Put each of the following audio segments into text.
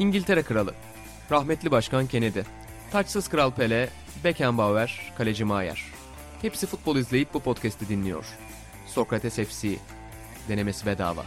İngiltere Kralı, rahmetli Başkan Kennedy, taçsız Kral Pele, Beckenbauer, Kaleci Maier. Hepsi futbol izleyip bu podcast'i dinliyor. Sokrates FC, denemesi bedava.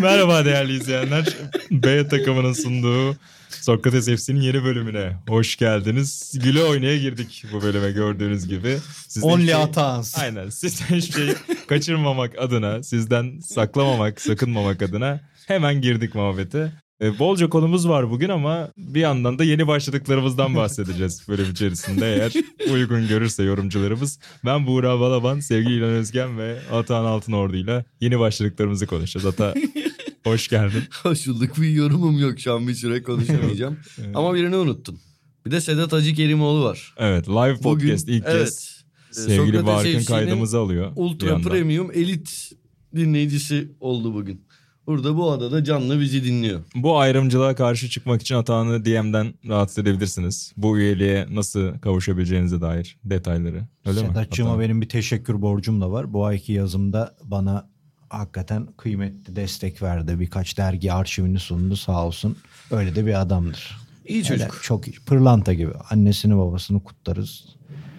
Merhaba değerli izleyenler. B takımının sunduğu Sokrates FC'nin yeni bölümüne hoş geldiniz. Güle oynaya girdik bu bölüme gördüğünüz gibi. Sizden Only şey, Atans. Aynen. Sizden hiçbir şey kaçırmamak adına, sizden saklamamak, sakınmamak adına hemen girdik muhabbete. E, bolca konumuz var bugün ama bir yandan da yeni başladıklarımızdan bahsedeceğiz bölüm içerisinde eğer uygun görürse yorumcularımız. Ben Buğra Balaban, sevgili İlhan Özgen ve Atahan Altınordu ile yeni başladıklarımızı konuşacağız. Ata hoş geldin. Hoş bulduk. Bir yorumum yok şu an bir süre konuşamayacağım. evet. Ama birini unuttun. Bir de Sedat Hacı Kerimoğlu var. Evet live podcast Bugün, ilk evet, kez sevgili Barkın kaydımızı alıyor. Ultra Premium Elit dinleyicisi oldu bugün. Burada bu adada canlı bizi dinliyor. Bu ayrımcılığa karşı çıkmak için Atahan'ı DM'den rahatsız edebilirsiniz. Bu üyeliğe nasıl kavuşabileceğinize dair detayları. Öyle Sedatçığıma benim bir teşekkür borcum da var. Bu ayki yazımda bana hakikaten kıymetli destek verdi. Birkaç dergi arşivini sundu sağ olsun. Öyle de bir adamdır. İyi çocuk. Öyle çok iyi. Pırlanta gibi. Annesini babasını kutlarız.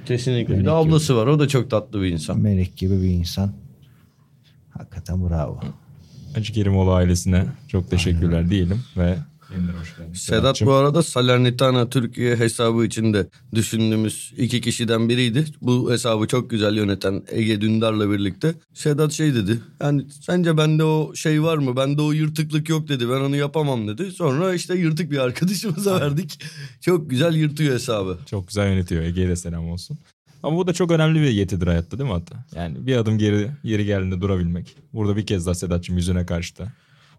Kesinlikle. Melek bir de ablası gibi. var. O da çok tatlı bir insan. Melek gibi bir insan. Hakikaten bravo. Hacı Kerimoğlu ailesine çok teşekkürler Aynen. diyelim ve Sedat bu arada Salernitana Türkiye hesabı içinde düşündüğümüz iki kişiden biriydi. Bu hesabı çok güzel yöneten Ege Dündar'la birlikte. Sedat şey dedi. Yani sence bende o şey var mı? Bende o yırtıklık yok dedi. Ben onu yapamam dedi. Sonra işte yırtık bir arkadaşımıza verdik. Çok güzel yırtıyor hesabı. Çok güzel yönetiyor. Ege'ye de selam olsun. Ama bu da çok önemli bir yetidir hayatta değil mi hatta? Yani bir adım geri yeri geldiğinde durabilmek. Burada bir kez daha Sedat'cığım yüzüne karşı da.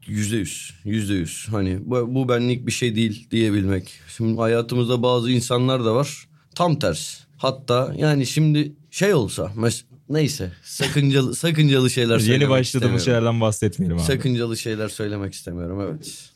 Yüzde yüz, yüzde yüz. Hani bu, bu benlik bir şey değil diyebilmek. Şimdi hayatımızda bazı insanlar da var. Tam ters. Hatta yani şimdi şey olsa mes neyse sakıncalı sakıncalı şeyler söylemek Yeni başladığımız şeylerden bahsetmeyelim abi. Sakıncalı şeyler söylemek istemiyorum evet.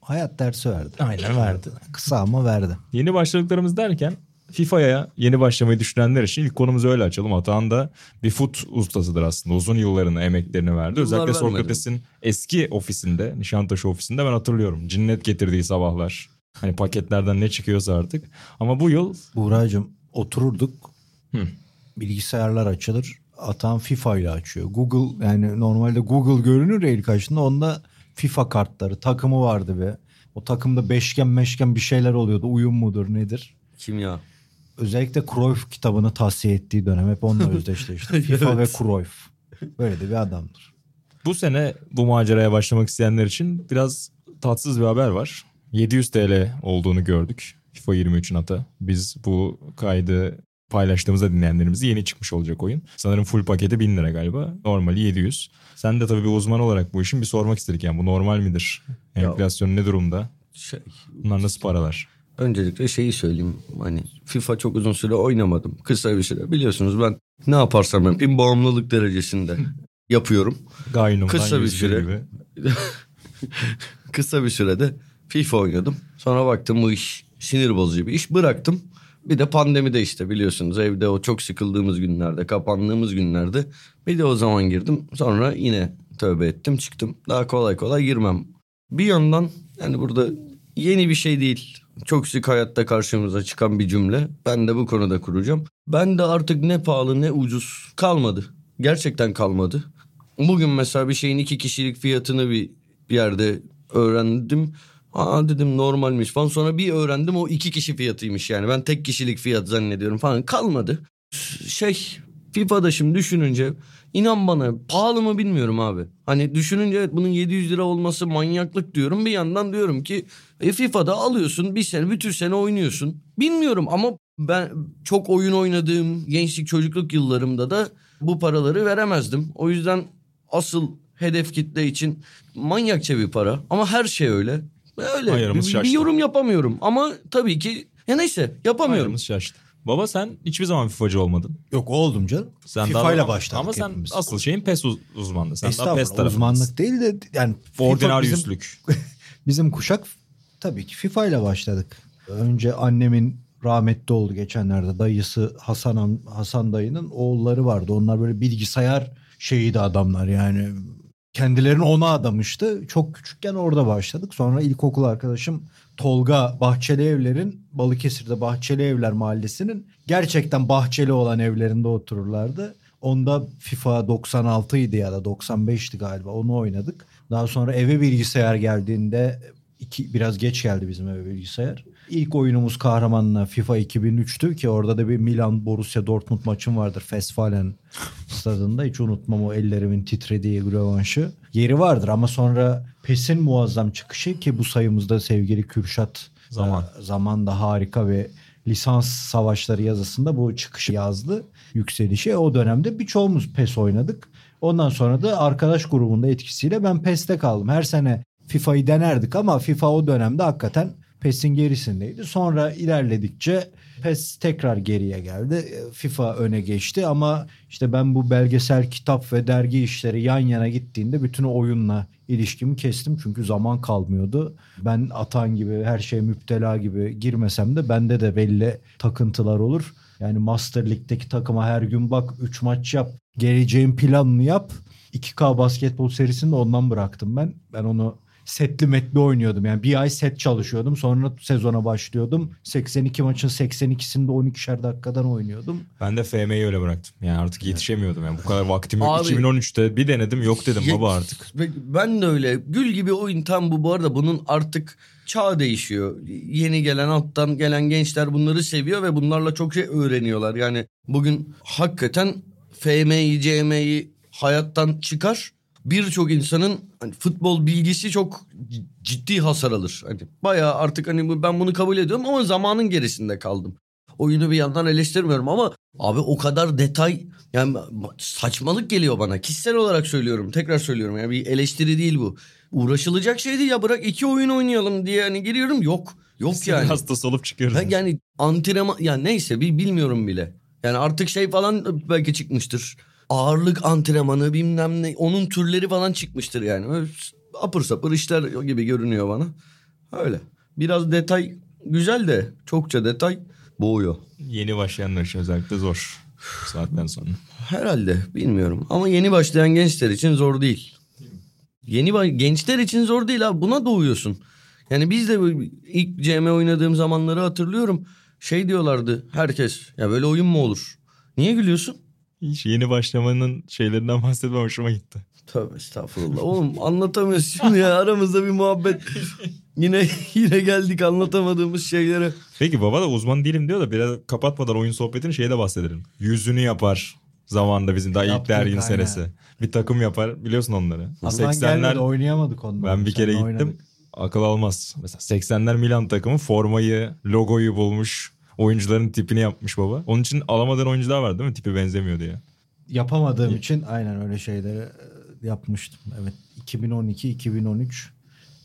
Hayat dersi verdi. Aynen verdi. Kısa ama verdi. Yeni başladıklarımız derken FIFA'ya yeni başlamayı düşünenler için ilk konumuzu öyle açalım. Atahan da bir fut ustasıdır aslında. Uzun yıllarını, emeklerini verdi. Yıllar Özellikle Sokrates'in eski ofisinde, Nişantaşı ofisinde ben hatırlıyorum. Cinnet getirdiği sabahlar. Hani paketlerden ne çıkıyorsa artık. Ama bu yıl... Buğra'cığım otururduk. Hı. Bilgisayarlar açılır. Atahan FIFA ile açıyor. Google yani normalde Google görünür ya ilk açtığında onda FIFA kartları takımı vardı ve o takımda beşgen meşgen bir şeyler oluyordu. Uyum mudur nedir? Kimya özellikle Cruyff kitabını tavsiye ettiği dönem hep onunla özdeşleşti. FIFA ve Cruyff. Böyle de bir adamdır. Bu sene bu maceraya başlamak isteyenler için biraz tatsız bir haber var. 700 TL olduğunu gördük. FIFA 23'ün ata. Biz bu kaydı paylaştığımızda dinleyenlerimizi yeni çıkmış olacak oyun. Sanırım full paketi 1000 lira galiba. Normali 700. Sen de tabii bir uzman olarak bu işin bir sormak istedik. Yani bu normal midir? Enflasyon ne durumda? Şey, Bunlar nasıl paralar? Öncelikle şeyi söyleyeyim. Hani FIFA çok uzun süre oynamadım. Kısa bir süre. Biliyorsunuz ben ne yaparsam yapayım bağımlılık derecesinde yapıyorum. Gaynum'dan kısa bir süre. Gibi. kısa bir sürede FIFA oynadım. Sonra baktım bu iş sinir bozucu bir iş. Bıraktım. Bir de pandemi de işte biliyorsunuz evde o çok sıkıldığımız günlerde, kapandığımız günlerde bir de o zaman girdim. Sonra yine tövbe ettim çıktım. Daha kolay kolay girmem. Bir yandan yani burada yeni bir şey değil. Çok sık hayatta karşımıza çıkan bir cümle. Ben de bu konuda kuracağım. Ben de artık ne pahalı ne ucuz kalmadı. Gerçekten kalmadı. Bugün mesela bir şeyin iki kişilik fiyatını bir, yerde öğrendim. Aa dedim normalmiş falan. Sonra bir öğrendim o iki kişi fiyatıymış yani. Ben tek kişilik fiyat zannediyorum falan. Kalmadı. Şey FIFA'da şimdi düşününce inan bana pahalı mı bilmiyorum abi. Hani düşününce evet bunun 700 lira olması manyaklık diyorum. Bir yandan diyorum ki e, FIFA'da alıyorsun bir sene bütün sene oynuyorsun. Bilmiyorum ama ben çok oyun oynadığım gençlik çocukluk yıllarımda da bu paraları veremezdim. O yüzden asıl hedef kitle için manyakça bir para. Ama her şey öyle. Öyle. Bir, bir yorum yapamıyorum. Ama tabii ki ya neyse yapamıyorum. Ayarımız şaştı. Baba sen hiçbir zaman FIFA'cı olmadın. Yok oldum canım. Sen FIFA ile başladık Ama sen hepimiz. asıl şeyin PES uz- uzmanlığı. Sen daha PES. Uzmanlık değil de yani Ordinaryüslük. Bizim, bizim kuşak tabii ki FIFA ile başladık. Önce annemin rahmetli oldu geçenlerde. Dayısı Hasan Hasan dayının oğulları vardı. Onlar böyle bilgisayar şeyiydi adamlar yani. Kendilerini ona adamıştı. Çok küçükken orada başladık. Sonra ilkokul arkadaşım Tolga Bahçeli Evler'in Balıkesir'de Bahçeli Evler Mahallesi'nin gerçekten bahçeli olan evlerinde otururlardı. Onda FIFA 96 idi ya da 95'ti galiba onu oynadık. Daha sonra eve bilgisayar geldiğinde iki, biraz geç geldi bizim eve bilgisayar. İlk oyunumuz kahramanla FIFA 2003'tü ki orada da bir Milan Borussia Dortmund maçım vardır Fesfalen stadında. Hiç unutmam o ellerimin titrediği rövanşı. Yeri vardır ama sonra PES'in muazzam çıkışı ki bu sayımızda sevgili Kürşat Zaman. e, zaman da harika ve lisans savaşları yazısında bu çıkışı yazdı. Yükselişi. O dönemde birçoğumuz PES oynadık. Ondan sonra da arkadaş grubunda etkisiyle ben PES'te kaldım. Her sene FIFA'yı denerdik ama FIFA o dönemde hakikaten PES'in gerisindeydi. Sonra ilerledikçe PES tekrar geriye geldi. FIFA öne geçti ama işte ben bu belgesel, kitap ve dergi işleri yan yana gittiğinde bütün oyunla ilişkimi kestim. Çünkü zaman kalmıyordu. Ben atan gibi her şeye müptela gibi girmesem de bende de belli takıntılar olur. Yani Master League'deki takıma her gün bak 3 maç yap. Geleceğin planını yap. 2K basketbol serisini de ondan bıraktım ben. Ben onu setli metli oynuyordum. Yani bir ay set çalışıyordum. Sonra sezona başlıyordum. 82 maçın 82'sinde 12'şer dakikadan oynuyordum. Ben de FM'yi öyle bıraktım. Yani artık yetişemiyordum. Yani bu kadar vaktim yok. Abi- 2013'te bir denedim yok dedim baba artık. Ben de öyle. Gül gibi oyun tam bu. Bu arada bunun artık çağ değişiyor. Yeni gelen alttan gelen gençler bunları seviyor ve bunlarla çok şey öğreniyorlar. Yani bugün hakikaten FM'yi, CM'yi hayattan çıkar. Birçok insanın hani futbol bilgisi çok ciddi hasar alır. Hani bayağı artık hani ben bunu kabul ediyorum ama zamanın gerisinde kaldım. Oyunu bir yandan eleştirmiyorum ama abi o kadar detay yani saçmalık geliyor bana. Kişisel olarak söylüyorum. Tekrar söylüyorum. Yani bir eleştiri değil bu. Uğraşılacak şey değil ya bırak iki oyun oynayalım diye hani giriyorum. Yok. Yok yani. Hastası olup çıkıyoruz. Ha, yani antrenman ya neyse bir bilmiyorum bile. Yani artık şey falan belki çıkmıştır. Ağırlık antrenmanı bilmem ne onun türleri falan çıkmıştır yani. Öyle apır sapır işler gibi görünüyor bana. Öyle. Biraz detay güzel de çokça detay boğuyor. Yeni başlayanlar için özellikle zor. Saatten sonra. Herhalde bilmiyorum ama yeni başlayan gençler için zor değil. Yeni gençler için zor değil abi buna doğuyorsun. Yani biz de ilk CM oynadığım zamanları hatırlıyorum. Şey diyorlardı herkes ya böyle oyun mu olur? Niye gülüyorsun? Hiç yeni başlamanın şeylerinden bahsetmem hoşuma gitti. Tövbe estağfurullah. Oğlum anlatamıyoruz şimdi ya aramızda bir muhabbet. yine yine geldik anlatamadığımız şeylere. Peki baba da uzman değilim diyor da biraz kapatmadan oyun sohbetini şeyde bahsedelim. Yüzünü yapar zamanında bizim daha ilk Yaptık, dergin aynen. senesi. Bir takım yapar biliyorsun onları. Aslan 80'ler gelmedi oynayamadık ondan. ben bir kere gittim. oynadık. Akıl almaz. Mesela 80'ler Milan takımı formayı, logoyu bulmuş. Oyuncuların tipini yapmış baba. Onun için alamadığın oyuncular var değil mi? Tipi benzemiyor diye. Yapamadığım için aynen öyle şeyleri e, yapmıştım. Evet 2012-2013.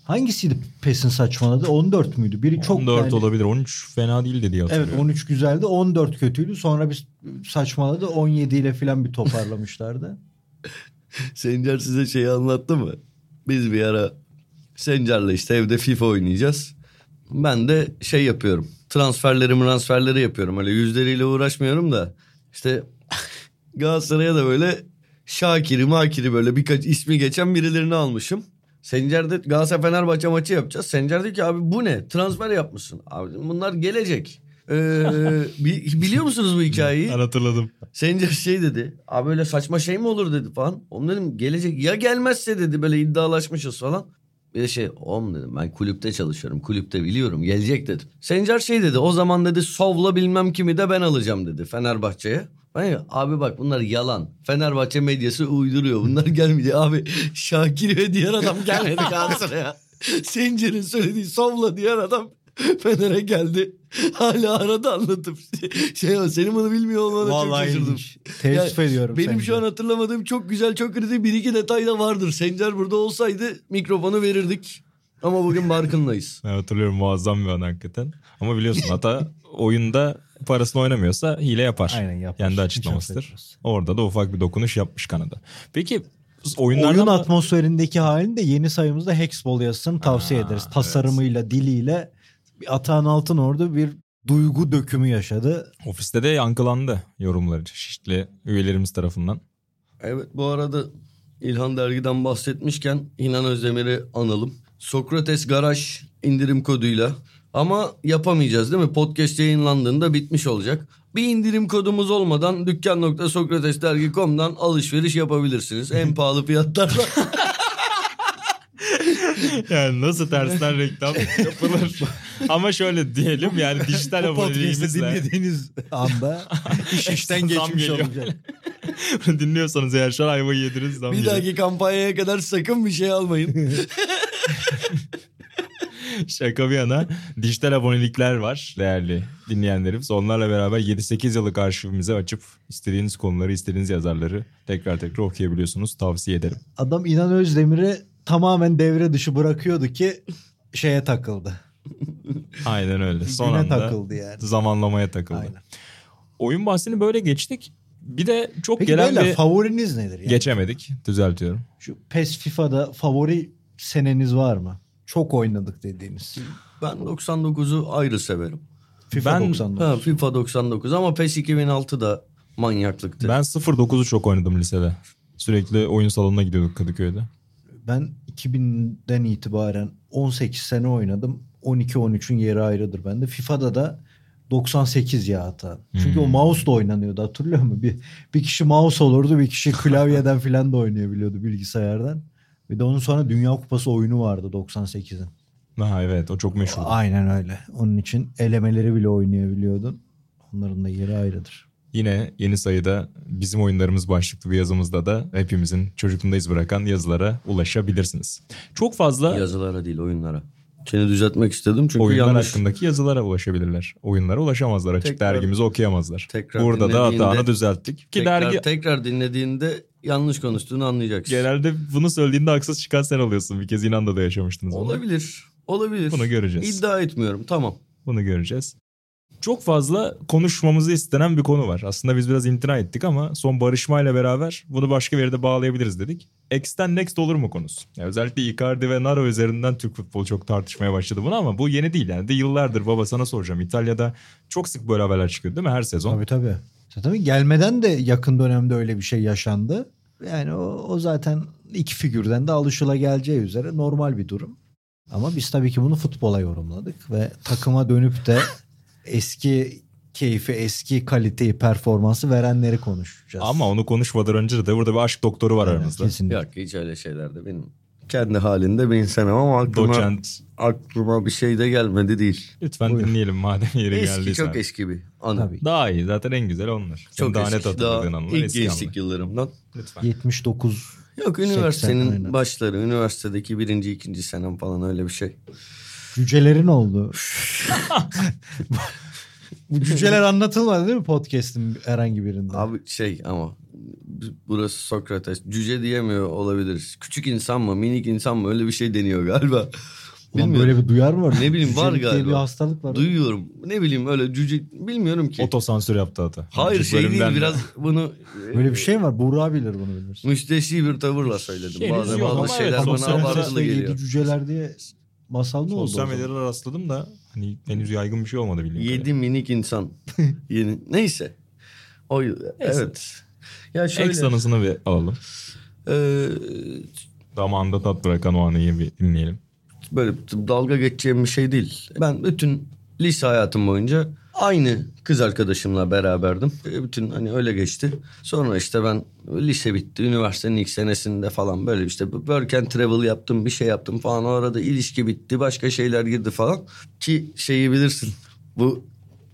Hangisiydi PES'in saçmaladı? 14 müydü? Biri çok 14 yani- olabilir. 13 fena değildi diye Evet hatırlıyorum. 13 güzeldi 14 kötüydü. Sonra bir saçmaladı 17 ile falan bir toparlamışlardı. Sencer size şeyi anlattı mı? Biz bir ara Sencer'le işte evde FIFA oynayacağız. Ben de şey yapıyorum. Transferleri transferleri yapıyorum. Öyle yüzleriyle uğraşmıyorum da. İşte Galatasaray'a da böyle Şakir'i Makir'i böyle birkaç ismi geçen birilerini almışım. Sencer'de Galatasaray Fenerbahçe maçı yapacağız. Sencer diyor ki abi bu ne? Transfer yapmışsın. Abi bunlar gelecek. Ee, bi- biliyor musunuz bu hikayeyi? Ben hatırladım. Sencer şey dedi. Abi böyle saçma şey mi olur dedi falan. Oğlum dedim gelecek ya gelmezse dedi böyle iddialaşmışız falan. Bir de şey oğlum dedim ben kulüpte çalışıyorum. Kulüpte biliyorum gelecek dedim. Sencer şey dedi o zaman dedi Sov'la bilmem kimi de ben alacağım dedi Fenerbahçe'ye. Ben ya, abi bak bunlar yalan. Fenerbahçe medyası uyduruyor. Bunlar gelmeyecek. Abi Şakir ve diğer adam gelmedi Galatasaray'a. Sencer'in söylediği Sov'la diğer adam Fener'e geldi. Hala arada anlatıp şey o senin bunu bilmiyor olmana çok şaşırdım. Teessüf ediyorum. Benim sence. şu an hatırlamadığım çok güzel çok kritik bir iki detay da vardır. Sencer burada olsaydı mikrofonu verirdik. Ama bugün Barkın'layız. Ben hatırlıyorum muazzam bir an hakikaten. Ama biliyorsun hata oyunda parasını oynamıyorsa hile yapar. Aynen yapmış. Kendi açıklamasıdır. Orada da ufak bir dokunuş yapmış Kanada. Peki oyunlardan Oyun atmosferindeki halini de yeni sayımızda Hexball yazısını tavsiye Aa, ederiz. Tasarımıyla, diliyle bir Atahan Altın orada bir duygu dökümü yaşadı. Ofiste de yankılandı yorumları çeşitli üyelerimiz tarafından. Evet bu arada İlhan Dergi'den bahsetmişken İnan Özdemir'i analım. Sokrates Garaj indirim koduyla ama yapamayacağız değil mi? Podcast yayınlandığında bitmiş olacak. Bir indirim kodumuz olmadan dükkan.sokratesdergi.com'dan alışveriş yapabilirsiniz. En pahalı fiyatlarla. Yani nasıl tersten reklam yapılır? Ama şöyle diyelim yani dijital aboneliğimizle dinlediğiniz anda iş işten geçmiş geliyor. olacak. dinliyorsanız eğer şu an ayvayı yediniz. zam bir geliyor. dahaki kampanyaya kadar sakın bir şey almayın. Şaka bir yana dijital abonelikler var değerli dinleyenlerimiz. Onlarla beraber 7-8 yıllık arşivimizi açıp istediğiniz konuları, istediğiniz yazarları tekrar tekrar okuyabiliyorsunuz. Tavsiye ederim. Adam İnan Özdemir'i tamamen devre dışı bırakıyordu ki şeye takıldı. Aynen öyle. Son Güne anda takıldı yani. zamanlamaya takıldı. Aynen. Oyun bahsini böyle geçtik. Bir de çok Peki gelen beyler bir... favoriniz nedir? Yani? Geçemedik. Düzeltiyorum. Şu PES FIFA'da favori seneniz var mı? Çok oynadık dediğiniz. ben 99'u ayrı severim. FIFA Ben- 99. Ha, FIFA 99 ama PES 2006 da manyaklıktı. Ben 09'u çok oynadım lisede. Sürekli oyun salonuna gidiyorduk Kadıköy'de. Ben 2000'den itibaren 18 sene oynadım. 12-13'ün yeri ayrıdır bende. FIFA'da da 98 ya hata. Çünkü o Hmm. mouse da oynanıyordu hatırlıyor musun? Bir, bir kişi mouse olurdu bir kişi klavyeden falan da oynayabiliyordu bilgisayardan. Bir de onun sonra Dünya Kupası oyunu vardı 98'in. Ha evet o çok meşhur. Aynen öyle. Onun için elemeleri bile oynayabiliyordun. Onların da yeri ayrıdır. Yine yeni sayıda bizim oyunlarımız başlıklı bir yazımızda da hepimizin çocukluğunda iz bırakan yazılara ulaşabilirsiniz. Çok fazla Yazılara değil oyunlara. Seni düzeltmek istedim çünkü oyunlar yanlış. hakkındaki yazılara ulaşabilirler. Oyunlara ulaşamazlar. Açık Tekrar- dergimizi okuyamazlar. tekrar Burada da hatanı düzelttik. Ki tekrar, dergi tekrar dinlediğinde yanlış konuştuğunu anlayacaksın. genelde bunu söylediğinde haksız çıkan sen oluyorsun. Bir kez İnan'da da yaşamıştınız. Olabilir. Olabilir. Bunu göreceğiz. İddia etmiyorum. Tamam. Bunu göreceğiz. Çok fazla konuşmamızı istenen bir konu var. Aslında biz biraz imtina ettik ama son barışmayla beraber bunu başka bir yerde bağlayabiliriz dedik. X'ten Next olur mu konusu? Yani özellikle Icardi ve Naro üzerinden Türk futbolu çok tartışmaya başladı bunu ama bu yeni değil yani. De yıllardır baba sana soracağım. İtalya'da çok sık böyle haberler çıkıyor değil mi her sezon? Tabii tabii. Tabii gelmeden de yakın dönemde öyle bir şey yaşandı. Yani o, o zaten iki figürden de alışılageleceği üzere normal bir durum. Ama biz tabii ki bunu futbola yorumladık ve takıma dönüp de eski keyfi, eski kaliteyi, performansı verenleri konuşacağız. Ama onu konuşmadan önce de burada bir aşk doktoru var Evet, aramızda. Kesinlikle. Yok hiç öyle şeylerde benim. Kendi halinde bir insanım ama aklıma, Doçent. aklıma bir şey de gelmedi değil. Lütfen Buyur. dinleyelim madem yeri Eski geldiyse. çok eski bir anı. Tabii. Daha iyi zaten en güzel onlar. Çok daha net eski. hatırladığın Daha anılar ilk eski gençlik anılar. yıllarımdan. Lütfen. 79 Yok 80 üniversitenin aynen. başları, üniversitedeki birinci, ikinci senem falan öyle bir şey. Cücelerin oldu. Bu cüceler anlatılmadı değil mi podcast'in herhangi birinde? Abi şey ama burası Sokrates. Cüce diyemiyor olabiliriz. Küçük insan mı, minik insan mı öyle bir şey deniyor galiba. Ulan Bilmiyorum. böyle bir duyar mı var? Ne bileyim, var Cücelik diye galiba. bir hastalık var. Duyuyorum. Ne bileyim öyle cüce bilmiyorum ki. Otosansür yaptı hata. Hayır Önceki şey değil biraz bunu Böyle bir şey mi var? Buğra bilir bunu bilirsin. müsteşi bir tavırla söyledim. Henüz Bazı bazı şeyler bana abartılı geliyor. Yedi cüceler diye masal mı oldu? Sosyal medyada rastladım da hani henüz yaygın bir şey olmadı bildiğim Yedi kadarıyla. minik insan. Yeni. Neyse. O evet. Ya şöyle. Ex anısını bir alalım. eee, Damağında tat bırakan o anıyı bir dinleyelim. böyle dalga geçeceğim bir şey değil. Ben bütün lise hayatım boyunca aynı kız arkadaşımla beraberdim. E, Bütün hani öyle geçti. Sonra işte ben lise bitti. Üniversitenin ilk senesinde falan böyle işte work and travel yaptım bir şey yaptım falan. O arada ilişki bitti. Başka şeyler girdi falan. Ki şeyi bilirsin. Bu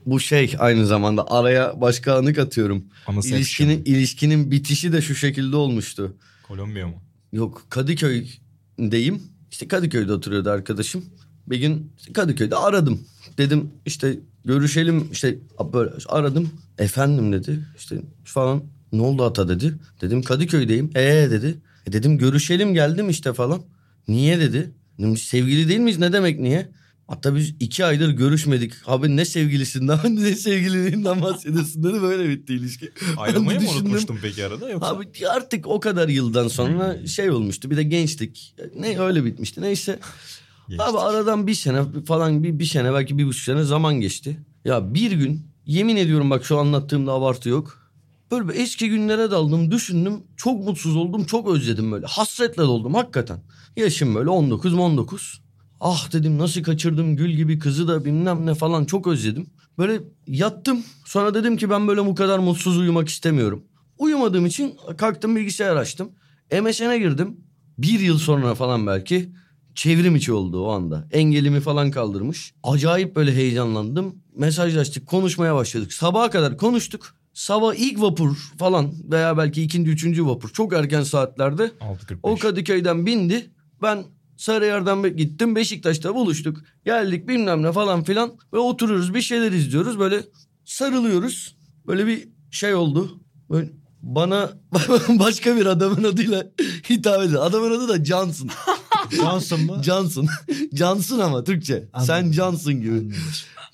bu şey aynı zamanda araya başka anı katıyorum. Anısı İlişkinin, ilişkinin bitişi de şu şekilde olmuştu. Kolombiya mı? Yok Kadıköy'deyim. İşte Kadıköy'de oturuyordu arkadaşım. Bir gün Kadıköy'de aradım. Dedim işte görüşelim işte böyle aradım. Efendim dedi işte falan. Ne oldu ata dedi. Dedim Kadıköy'deyim. Ee dedi. E dedim görüşelim geldim işte falan. Niye dedi. Dedim, "Biz sevgili değil miyiz ne demek niye? Hatta biz iki aydır görüşmedik. Abi ne sevgilisinden ne sevgililiğinden bahsediyorsun dedi. Böyle bitti ilişki. Ayrılmayı mı unutmuştun peki arada yoksa? Abi artık o kadar yıldan sonra şey olmuştu. Bir de gençtik. Ne öyle bitmişti. Neyse. Geçtik. Abi aradan bir sene falan bir, bir sene belki bir buçuk sene zaman geçti. Ya bir gün yemin ediyorum bak şu anlattığımda abartı yok. Böyle bir eski günlere daldım düşündüm. Çok mutsuz oldum çok özledim böyle. Hasretle doldum hakikaten. Yaşım böyle 19 19. Ah dedim nasıl kaçırdım gül gibi kızı da bilmem ne falan çok özledim. Böyle yattım sonra dedim ki ben böyle bu kadar mutsuz uyumak istemiyorum. Uyumadığım için kalktım bilgisayar açtım. MSN'e girdim. Bir yıl sonra falan belki çevrim içi oldu o anda. Engelimi falan kaldırmış. Acayip böyle heyecanlandım. Mesajlaştık, konuşmaya başladık. Sabaha kadar konuştuk. Sabah ilk vapur falan veya belki ikinci, üçüncü vapur çok erken saatlerde 6.45. o Kadıköy'den bindi. Ben Sarıyer'den gittim Beşiktaş'ta buluştuk. Geldik bilmem ne falan filan ve oturuyoruz bir şeyler izliyoruz. Böyle sarılıyoruz. Böyle bir şey oldu. Böyle bana başka bir adamın adıyla hitap ediyor. Adamın adı da Johnson. Johnson mı? Johnson. Johnson ama Türkçe. Sen Anladım. Johnson gibi. Anladım.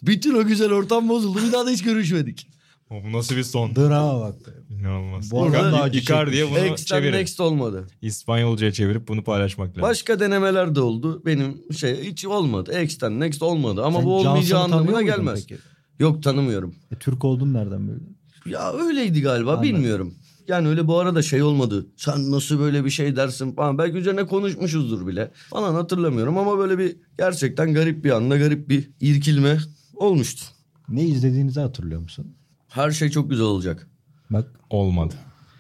Bütün o güzel ortam bozuldu. Bir daha da hiç görüşmedik. O Bu nasıl bir son? Drama bak. İnanılmaz. Bu arada Icardi'ye bunu Ex'ten çevirin. next olmadı. İspanyolca'ya çevirip bunu paylaşmak lazım. Başka denemeler de oldu. Benim şey hiç olmadı. X'ten next olmadı. Ama Sen bu olmayacağı anlamına gelmez. peki? Yok tanımıyorum. E, Türk oldun nereden böyle? Ya öyleydi galiba Anladım. bilmiyorum. Yani öyle bu arada şey olmadı. Sen nasıl böyle bir şey dersin falan. Belki üzerine konuşmuşuzdur bile. Falan hatırlamıyorum ama böyle bir gerçekten garip bir anda garip bir irkilme olmuştu. Ne izlediğinizi hatırlıyor musun? Her şey çok güzel olacak. Bak Olmadı.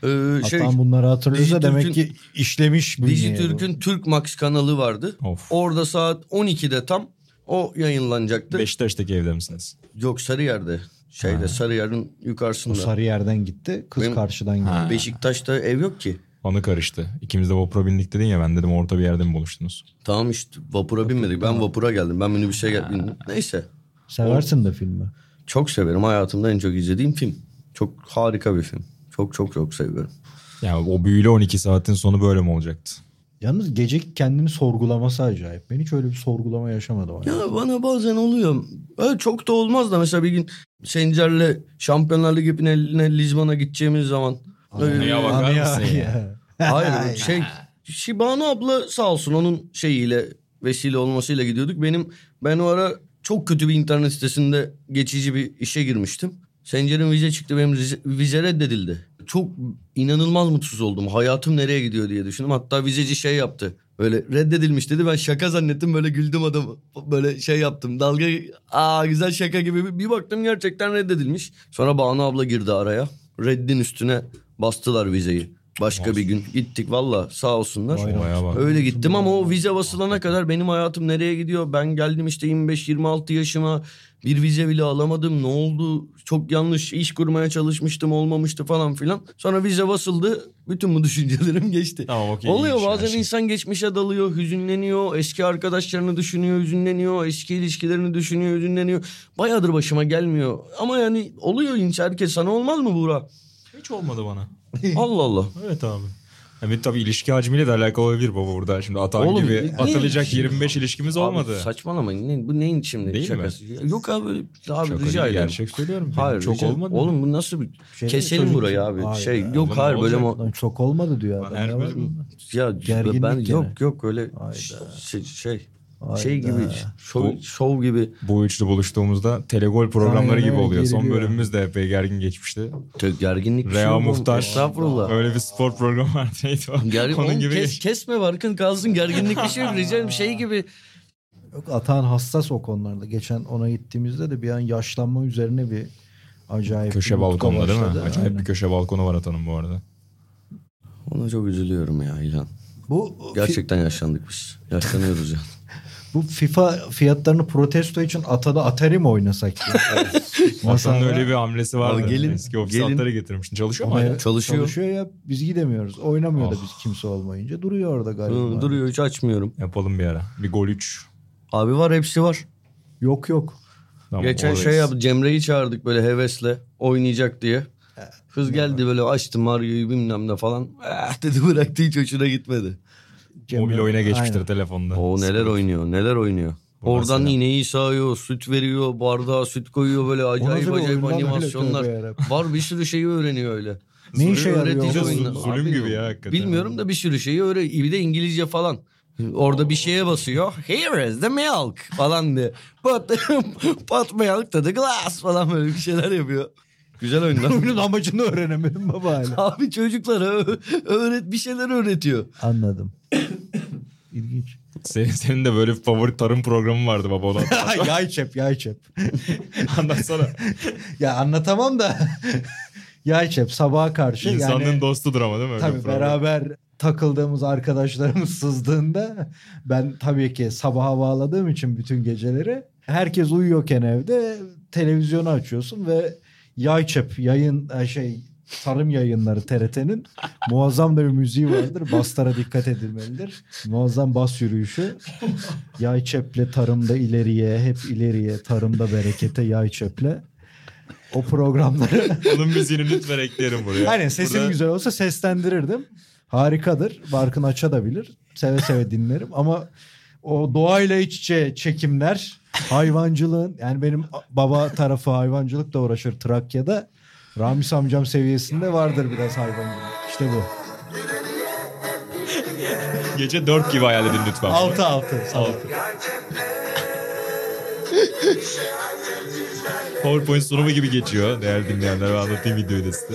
Ee, şey Atan bunları hatırlıyorsa demek ki işlemiş. Dijitürk'ün Türk Max kanalı vardı. Of. Orada saat 12'de tam o yayınlanacaktı. Beşiktaş'taki evde misiniz? Yok Sarıyer'de. Şeyde Ha. Sarıyer'in O yukarısında. sarı yerden gitti. Kız Benim- karşıdan Ha. geldi. Beşiktaş'ta ev yok ki. Anı karıştı. İkimiz de vapura bindik dedin ya ben dedim orta bir yerde mi buluştunuz? Tamam işte vapura binmedik. Ben vapura geldim. Ben minibüse geldim. Neyse. Seversin de filmi. Çok severim. Hayatımda en çok izlediğim film. Çok harika bir film. Çok çok çok seviyorum. Yani o büyülü 12 saatin sonu böyle mi olacaktı? Yalnız gece kendini sorgulaması acayip. Ben hiç öyle bir sorgulama yaşamadım. Ya bana bazen oluyor. Öyle çok da olmaz da mesela bir gün Sencer'le Şampiyonlar Ligi finaline Lizbon'a gideceğimiz zaman. öyle- Anıya bakar mısın ya? Hayır şey Şibanu abla sağ olsun onun şeyiyle vesile olmasıyla gidiyorduk. Benim ben o ara çok kötü bir internet sitesinde geçici bir işe girmiştim. Sencer'in vize çıktı benim vize, vize reddedildi. Çok inanılmaz mutsuz oldum. Hayatım nereye gidiyor diye düşündüm. Hatta vizeci şey yaptı. Böyle reddedilmiş dedi. Ben şaka zannettim böyle güldüm adamı. Böyle şey yaptım. Dalga aa güzel şaka gibi. Bir- baktım gerçekten reddedilmiş. Sonra Banu abla girdi araya. Reddin üstüne bastılar vizeyi. Başka bir gün gittik valla sağ olsunlar. Öyle gittim ama o vize basılana kadar benim hayatım nereye gidiyor? Ben geldim işte 25-26 yaşıma bir vize bile alamadım. Ne oldu? Çok yanlış iş kurmaya çalışmıştım olmamıştı falan filan. Sonra vize basıldı. Bütün bu düşüncelerim geçti. Tamam okey. Oluyor bazen şey. insan geçmişe dalıyor, hüzünleniyor, eski arkadaşlarını düşünüyor, hüzünleniyor, eski ilişkilerini düşünüyor, hüzünleniyor. Bayağıdır başıma gelmiyor. Ama yani oluyor insan herkes sana olmaz mı Buğra? Hiç olmadı bana. Allah Allah. Evet abi. Evet tabii ilişki hacmiyle de alakalı olabilir baba burada. Şimdi Atan Oğlum, gibi ne- atılacak 25 ilişkimiz olmadı. Abi saçmalamayın. Ne, bu neyin şimdi Değil mi? şakası? Yok abi abi Şaka rica ederim. Gerçek söylüyorum. Hayır çok rica- olmadı. Oğlum bu nasıl bir... Şey, Keselim burayı abi. Hayır şey ya. yok hayır böyle Lan çok olmadı diyor adam. Ya ya ben gene. yok yok öyle şey şey, Hayda. şey gibi şov, Bu- şov gibi Bu üçlü buluştuğumuzda telegol programları Aynen gibi oluyor. Son bölümümüz de epey gergin geçmişti. Çok gerginlik bir şey Rea oğlum. Muhtar. Estağfurullah. Öyle bir spor programı vardı. Neydi o? Gergin, Onun oğlum gibi kes, geç- kesme Barkın kalsın gerginlik bir şey rica ederim şey gibi. Yok, Atan hassas o konularda. Geçen ona gittiğimizde de bir an yaşlanma üzerine bir acayip Köşe balkonda değil mi? Acayip Aynen. bir köşe balkonu var Atan'ın bu arada. Ona çok üzülüyorum ya İlhan. Bu Gerçekten yaşlandık biz. Yaşlanıyoruz ya. Bu FIFA fiyatlarını protesto için Atada Atari mi oynasak? ama? öyle bir hamlesi vardı. Gelin, Eski ofis gelin. hatları getirmiştin. Çalışıyor mu ya- Çalışıyor. Çalışıyor ya biz gidemiyoruz. Oynamıyor da Oh. biz kimse olmayınca. Duruyor orada galiba. Hı, duruyor hiç açmıyorum. Yapalım bir ara. Bir gol 3. Abi var hepsi var. Yok yok. Tamam, Geçen şey yaptı Cemre'yi çağırdık böyle hevesle oynayacak diye. Kız geldi böyle açtı Mario'yu bilmem ne falan. Eh dedi bıraktı hiç hoşuna gitmedi. Mobil oyuna geçmiştir Aynen. telefonda. O neler oynuyor neler oynuyor. Bu Oradan mesela. iğneyi sağıyor, süt veriyor, bardağa süt koyuyor böyle acayip acayip öyle? animasyonlar. Var bir sürü şeyi öğreniyor öyle. Ne işe yarıyor? Zulüm- Abi gibi ya hakikaten. Bilmiyorum da bir sürü şeyi öğreniyor. Bir de İngilizce falan. Orada bir şeye basıyor. Here is the milk falan diye. Put, put milk to the glass falan böyle bir şeyler yapıyor. Güzel oyunlar. Oyunun amacını öğrenemedim baba hala. Abi çocuklara öğret bir şeyler öğretiyor. Anladım. İlginç. Senin, senin de böyle favori tarım programı vardı baba. Hatırlat- yay çep yay çep. anlatsana. Ya anlatamam da. yay çep sabaha karşı. İnsanlığın yani, dostudur ama değil mi? öyle Tabii beraber takıldığımız arkadaşlarımız sızdığında ben tabii ki sabaha bağladığım için bütün geceleri herkes uyuyorken evde televizyonu açıyorsun ve yay çep yayın e, şey tarım yayınları TRT'nin muazzam da bir müziği vardır. Baslara dikkat edilmelidir. Muazzam bas yürüyüşü. Yay çeple tarımda ileriye, hep ileriye, tarımda berekete yay çeple. O programları Onun müziğini lütfen eklerim buraya. Aynen sesim Burada- güzel olsa seslendirirdim. Harikadır. Barkın açabilir. Seve seve dinlerim ama o doğayla iç içe çekimler, hayvancılığın yani benim baba tarafı hayvancılıkla uğraşır Trakya'da. Ramiz amcam seviyesinde vardır biraz hayvancılık. İşte bu. Gece 4 gibi hayal edin lütfen. Altı altı. Altı. PowerPoint sunumu gibi geçiyor değerli dinleyenler. Ben anlatayım videoyu da size.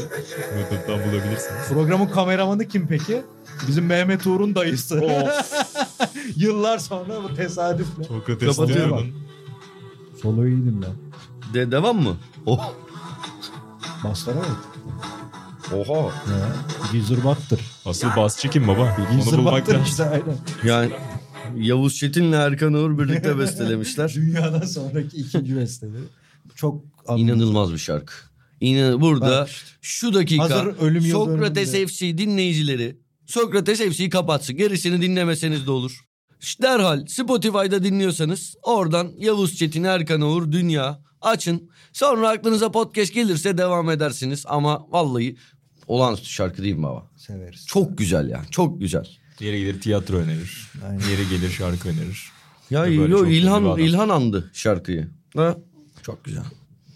YouTube'dan bulabilirsiniz. Programın kameramanı kim peki? Bizim Mehmet Uğur'un dayısı. Yıllar sonra bu tesadüfle. Sokrates Kapatıyorum. Solo iyiydim ben. De devam mı? Oh. Baslara bak. Oha. Ya, Gizirbattır. Asıl basçı kim baba? Onu bulmak lazım. işte aynen. Yani Yavuz Çetin'le Erkan Uğur birlikte bestelemişler. Dünyadan sonraki ikinci besteleri. Çok anlamlı. İnanılmaz bir şarkı. İnan burada Bak işte. şu dakika Hazır ölüm yıl Sokrates dönümünde. FC dinleyicileri Sokrates FC'yi kapatsın. Gerisini dinlemeseniz de olur. Derhal Spotify'da dinliyorsanız oradan Yavuz Çetin, Erkan Uğur, Dünya açın. Sonra aklınıza podcast gelirse devam edersiniz. Ama vallahi olağanüstü şarkı değil mi baba? Severiz. Çok güzel yani çok güzel. Yeri gelir tiyatro önerir. Aynen. Yeri gelir şarkı önerir. Ya böyle yo, İlhan. İlhan andı şarkıyı. Ha? Çok güzel.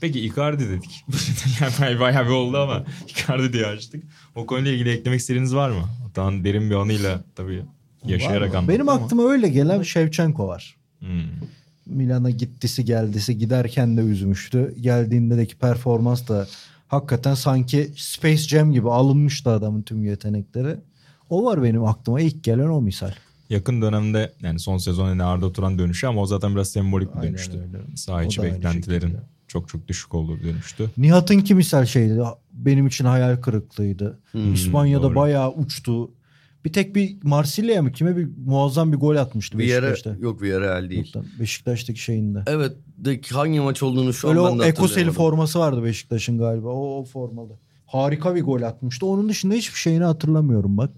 Peki Icardi dedik. yani bayağı, bir oldu ama Icardi diye açtık. O konuyla ilgili eklemek istediğiniz var mı? Hatta derin bir anıyla tabii yaşayarak anlattım Benim ama. aklıma öyle gelen Şevçenko var. Hmm. Milan'a gittisi geldisi giderken de üzmüştü. Geldiğindeki performans da hakikaten sanki Space Jam gibi alınmıştı adamın tüm yetenekleri. O var benim aklıma ilk gelen o misal. Yakın dönemde yani son sezon yine Arda Turan dönüşü ama o zaten biraz sembolik bir dönüştü. Saha içi beklentilerin çok çok düşük olduğu dönüştü. Nihat'ın ki misal şeydi benim için hayal kırıklığıydı. Hmm, İspanya'da doğru. bayağı uçtu. Bir tek bir Marsilya'ya mı kime bir muazzam bir gol atmıştı Bir yere Beşiktaş'ta. yok bir yere el değil. Yoktan, Beşiktaş'taki şeyinde. Evet de hangi maç olduğunu şu Öyle an ben de Ekoseli hatırlayamadım. forması vardı Beşiktaş'ın galiba. O, o formalı. Harika bir gol atmıştı. Onun dışında hiçbir şeyini hatırlamıyorum bak.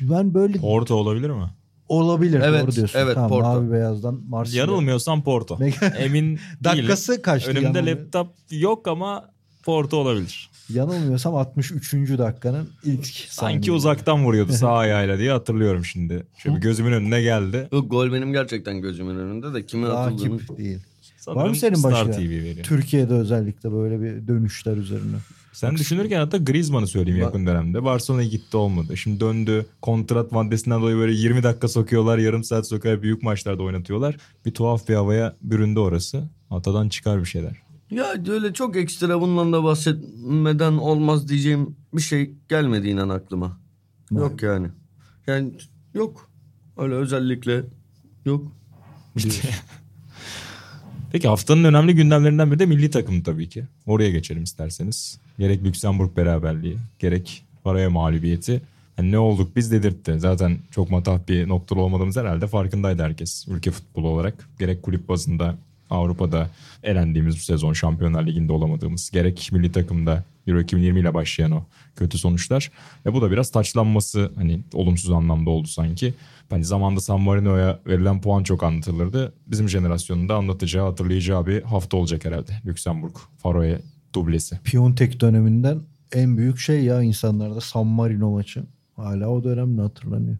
Ben böyle Porto olabilir mi? olabilir Evet, doğru diyorsun. evet, tamam, Porto. Mavi beyazdan Marsilya. Yanılmıyorsam Porto. Emin değilim. Dakikası kaçtı Önümde yanılmıyor- laptop yok ama Porto olabilir. Yanılmıyorsam 63. dakikanın ilk Sanki saniyesi. uzaktan vuruyordu sağ ayağıyla diye hatırlıyorum şimdi. Şöyle bir gözümün önüne geldi. Yok gol benim gerçekten gözümün önünde de kimin atıldığını. Takip değil. Sanırım Var mı senin Star başka? TV veriyor. Türkiye'de özellikle böyle bir dönüşler üzerine. Sen düşünürken hatta Griezmann'ı söyleyeyim yakın dönemde. Barcelona'ya gitti olmadı. Şimdi döndü. Kontrat maddesinden dolayı böyle 20 dakika sokuyorlar. Yarım saat sokuyor. Büyük maçlarda oynatıyorlar. Bir tuhaf bir havaya büründü orası. Atadan çıkar bir şeyler. Ya öyle çok ekstra bundan da bahsetmeden olmaz diyeceğim bir şey gelmedi inan aklıma. Yok yani. Yani yok. Öyle özellikle yok. Peki haftanın önemli gündemlerinden biri de milli takım tabii ki. Oraya geçelim isterseniz. Gerek Lüksemburg beraberliği, gerek paraya mağlubiyeti. Yani ne olduk biz dedirtti. Zaten çok matah bir noktada olmadığımız herhalde farkındaydı herkes. Ülke futbolu olarak. Gerek kulüp bazında Avrupa'da elendiğimiz bu sezon Şampiyonlar Ligi'nde olamadığımız. Gerek milli takımda Euro 2020 ile başlayan o kötü sonuçlar. Ve bu da biraz taçlanması hani olumsuz anlamda oldu sanki. Hani zamanda San Marino'ya verilen puan çok anlatılırdı. Bizim jenerasyonun da anlatacağı, hatırlayacağı bir hafta olacak herhalde. Lüksemburg, Faroe dublesi. Piontek döneminden en büyük şey ya insanlarda San Marino maçı. Hala o dönemde hatırlanıyor.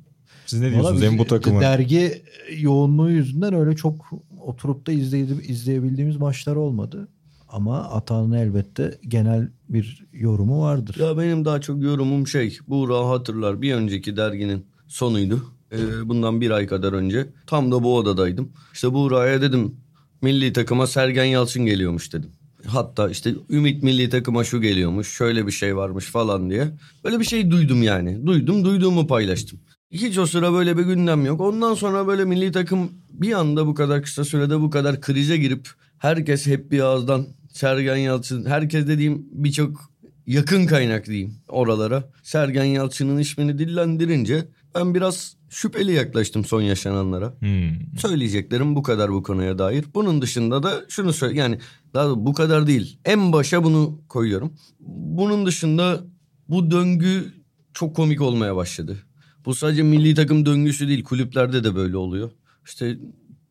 Siz ne diyorsunuz? Hem bu takımı Dergi yoğunluğu yüzünden öyle çok oturup da izleyip, izleyebildiğimiz maçlar olmadı. Ama Atan'ın elbette genel bir yorumu vardır. Ya benim daha çok yorumum şey. Buğra hatırlar bir önceki derginin sonuydu. Ee, bundan bir ay kadar önce. Tam da bu odadaydım. İşte Buğra'ya dedim milli takıma Sergen Yalçın geliyormuş dedim. Hatta işte Ümit milli takıma şu geliyormuş şöyle bir şey varmış falan diye. Böyle bir şey duydum yani. Duydum duyduğumu paylaştım. Hiç o sıra böyle bir gündem yok. Ondan sonra böyle milli takım bir anda bu kadar kısa sürede bu kadar krize girip herkes hep bir ağızdan Sergen Yalçın herkes dediğim birçok yakın kaynak diyeyim oralara. Sergen Yalçın'ın ismini dillendirince ben biraz şüpheli yaklaştım son yaşananlara. Hmm. Söyleyeceklerim bu kadar bu konuya dair. Bunun dışında da şunu söyle yani daha da bu kadar değil. En başa bunu koyuyorum. Bunun dışında bu döngü çok komik olmaya başladı. Bu sadece milli takım döngüsü değil kulüplerde de böyle oluyor. İşte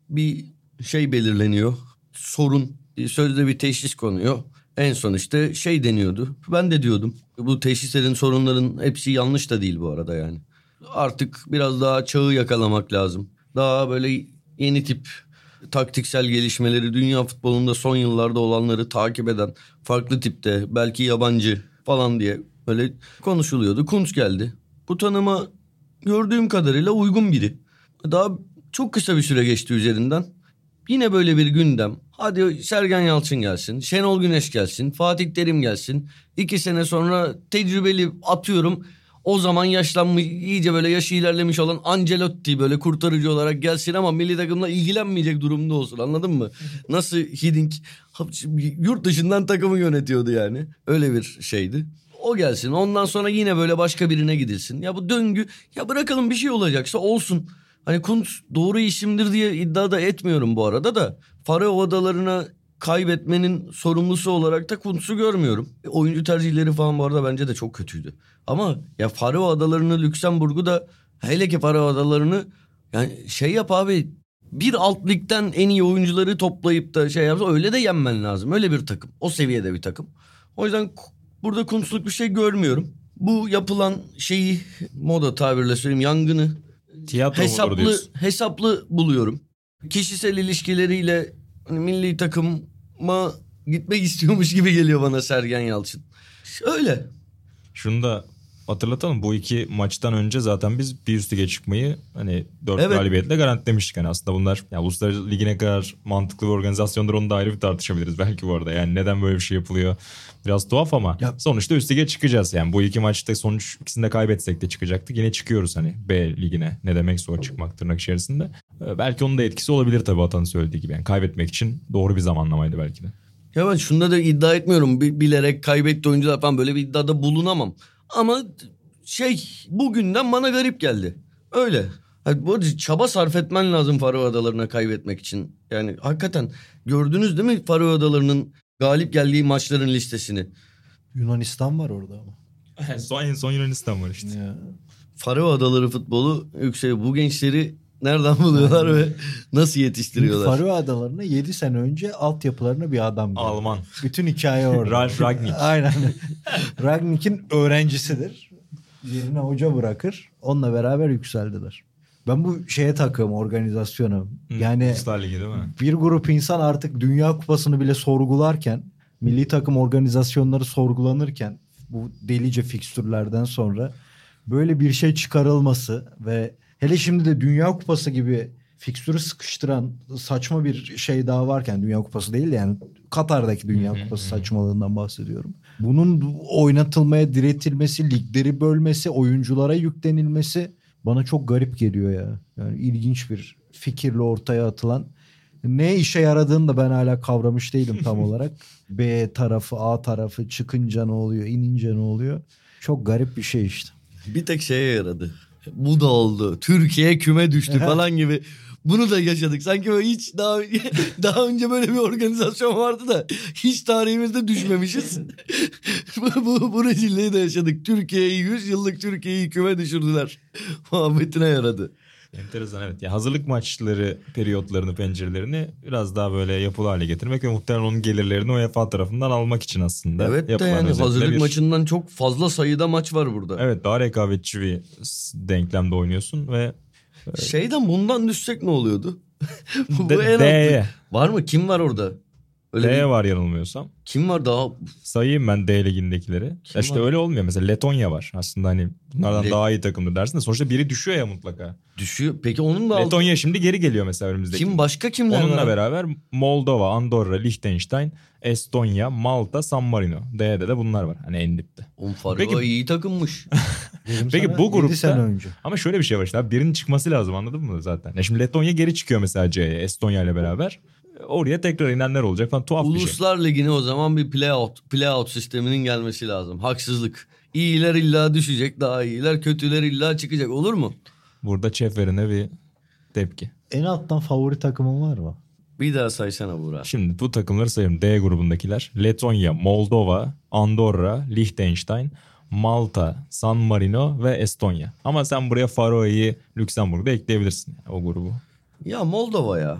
bir şey belirleniyor. Sorun sözde bir teşhis konuyor. En son işte şey deniyordu. Ben de diyordum. Bu teşhislerin sorunların hepsi yanlış da değil bu arada yani. Artık biraz daha çağı yakalamak lazım. Daha böyle yeni tip taktiksel gelişmeleri dünya futbolunda son yıllarda olanları takip eden farklı tipte belki yabancı falan diye böyle konuşuluyordu. Kuntz geldi. Bu tanıma gördüğüm kadarıyla uygun biri. Daha çok kısa bir süre geçti üzerinden. Yine böyle bir gündem. Hadi Sergen Yalçın gelsin, Şenol Güneş gelsin, Fatih Terim gelsin. İki sene sonra tecrübeli atıyorum. O zaman yaşlanmış, iyice böyle yaşı ilerlemiş olan Ancelotti böyle kurtarıcı olarak gelsin ama milli takımla ilgilenmeyecek durumda olsun anladın mı? Nasıl Hiddink yurt dışından takımı yönetiyordu yani. Öyle bir şeydi. O gelsin ondan sonra yine böyle başka birine gidilsin. Ya bu döngü ya bırakalım bir şey olacaksa olsun. Hani Kuntz doğru isimdir diye iddia da etmiyorum bu arada da. Faroe Adalarına kaybetmenin sorumlusu olarak da Kuntz'u görmüyorum. E, oyuncu tercihleri falan bu arada bence de çok kötüydü. Ama ya Faroe Adalarını Lüksemburg'u da hele ki Faroe Adalarını yani şey yap abi bir alt ligden en iyi oyuncuları toplayıp da şey yapsa öyle de yenmen lazım. Öyle bir takım. O seviyede bir takım. O yüzden burada Kuntz'luk bir şey görmüyorum. Bu yapılan şeyi moda tabirle söyleyeyim yangını Tiyatro hesaplı hesaplı buluyorum. Kişisel ilişkileriyle hani milli takıma gitmek istiyormuş gibi geliyor bana Sergen Yalçın. Öyle. Şunu da hatırlatalım. Bu iki maçtan önce zaten biz bir üst lige çıkmayı hani dört Evet. galibiyetle garantilemiştik. Yani aslında bunlar yani Uluslararası Ligi ne kadar mantıklı bir organizasyondur onu da ayrı bir tartışabiliriz belki bu arada. Yani neden böyle bir şey yapılıyor biraz tuhaf ama Ya- sonuçta üst lige çıkacağız. Yani bu iki maçta sonuç ikisini de kaybetsek de çıkacaktık. Yine çıkıyoruz hani B ligine. Ne demek zor çıkmak tırnak içerisinde. Ee, belki onun da etkisi olabilir tabii Atan'ın söylediği gibi. Yani kaybetmek için doğru bir zamanlamaydı belki de. Ya ben şunda da iddia etmiyorum. Bi- Bilerek kaybetti oyuncular falan böyle bir iddiada bulunamam. Ama şey bugünden bana garip geldi. Öyle. Ha, Bu arada çaba sarf etmen lazım Faroe Adalarına kaybetmek için. Yani hakikaten gördünüz değil mi Faroe Adaları'nın galip geldiği maçların listesini? Yunanistan var orada ama. son, en son Yunanistan var işte. Ya. Faroe Adaları futbolu yükseliyor. Bu gençleri nereden buluyorlar ve nasıl yetiştiriyorlar? Faroe Adaları'na 7 sene önce altyapılarına bir adam geldi. Alman. Bütün hikaye orada. Ralf Ragnik. Aynen. Ragnik'in öğrencisidir. Yerine hoca bırakır. Onunla beraber yükseldiler. Ben bu şeye takığım organizasyona. Yani Uluslar Ligi değil mi? bir grup insan artık Dünya Kupası'nı bile sorgularken, milli takım organizasyonları sorgulanırken bu delice fikstürlerden sonra böyle bir şey çıkarılması ve hele şimdi de Dünya Kupası gibi fikstürü sıkıştıran saçma bir şey daha varken Dünya Kupası değil de yani Katar'daki Dünya Kupası saçmalığından bahsediyorum. Bunun oynatılmaya diretilmesi, ligleri bölmesi, oyunculara yüklenilmesi bana çok garip geliyor ya. Yani ilginç bir fikirle ortaya atılan ne işe yaradığını da ben hala kavramış değilim tam olarak. B tarafı, A tarafı çıkınca ne oluyor, inince ne oluyor? Çok garip bir şey işte. Bir tek şeye yaradı. Bu da oldu. Türkiye küme düştü falan gibi. Bunu da yaşadık. Sanki böyle hiç daha daha önce böyle bir organizasyon vardı da hiç tarihimizde düşmemişiz. bu, bu, bu rezilliği de yaşadık. Türkiye'yi 100 yıllık Türkiye'yi küme düşürdüler. Muhabbetine yaradı. Enteresan evet. Ya hazırlık maçları periyotlarını, pencerelerini biraz daha böyle yapılı hale getirmek ve muhtemelen onun gelirlerini UEFA tarafından almak için aslında. Evet de yani hazırlık bir- maçından çok fazla sayıda maç var burada. Evet daha rekabetçi bir denklemde oynuyorsun ve Şeyden bundan düşsek ne oluyordu? bu, bu D- en. D'ye. Var mı? Kim var orada? Öyle D bir- var yanılmıyorsam. kim var daha Sayayım ben D ligindekileri. Ya işte var? öyle olmuyor. Mesela Letonya var. Aslında hani bunlardan Le- daha iyi takımdır dersin de sonuçta biri düşüyor ya mutlaka. düşüyor? Peki onun da alt- Letonya şimdi geri geliyor mesela önümüzdeki. kim başka kimler Onunla var? beraber Moldova, Andorra, Liechtenstein, Estonya, Malta, San Marino. D'de de bunlar var. Hani en dipte. Oğlum Fargo Peki- iyi takımmış. Peki sana bu grupta- önce. Ama şöyle bir şey var işte abi birinin çıkması lazım anladın mı zaten? Ya şimdi Letonya geri çıkıyor mesela C'ye Estonya ile beraber. Oraya tekrar inenler olacak falan tuhaf bir şey. Uluslar Ligi'ne o zaman bir playout, playout sisteminin gelmesi lazım. Haksızlık. İyiler illa düşecek daha iyiler. Kötüler illa çıkacak. Olur mu? Burada Çefer'ine bir tepki. En alttan favori takımın var mı? Bir daha saysana Burak. Şimdi bu takımları sayıyorum. D grubundakiler. Letonya, Moldova, Andorra, Liechtenstein, Malta, San Marino ve Estonya. Ama sen buraya Faroe'yi Lüksemburg'da ekleyebilirsin o grubu. Ya Moldova ya.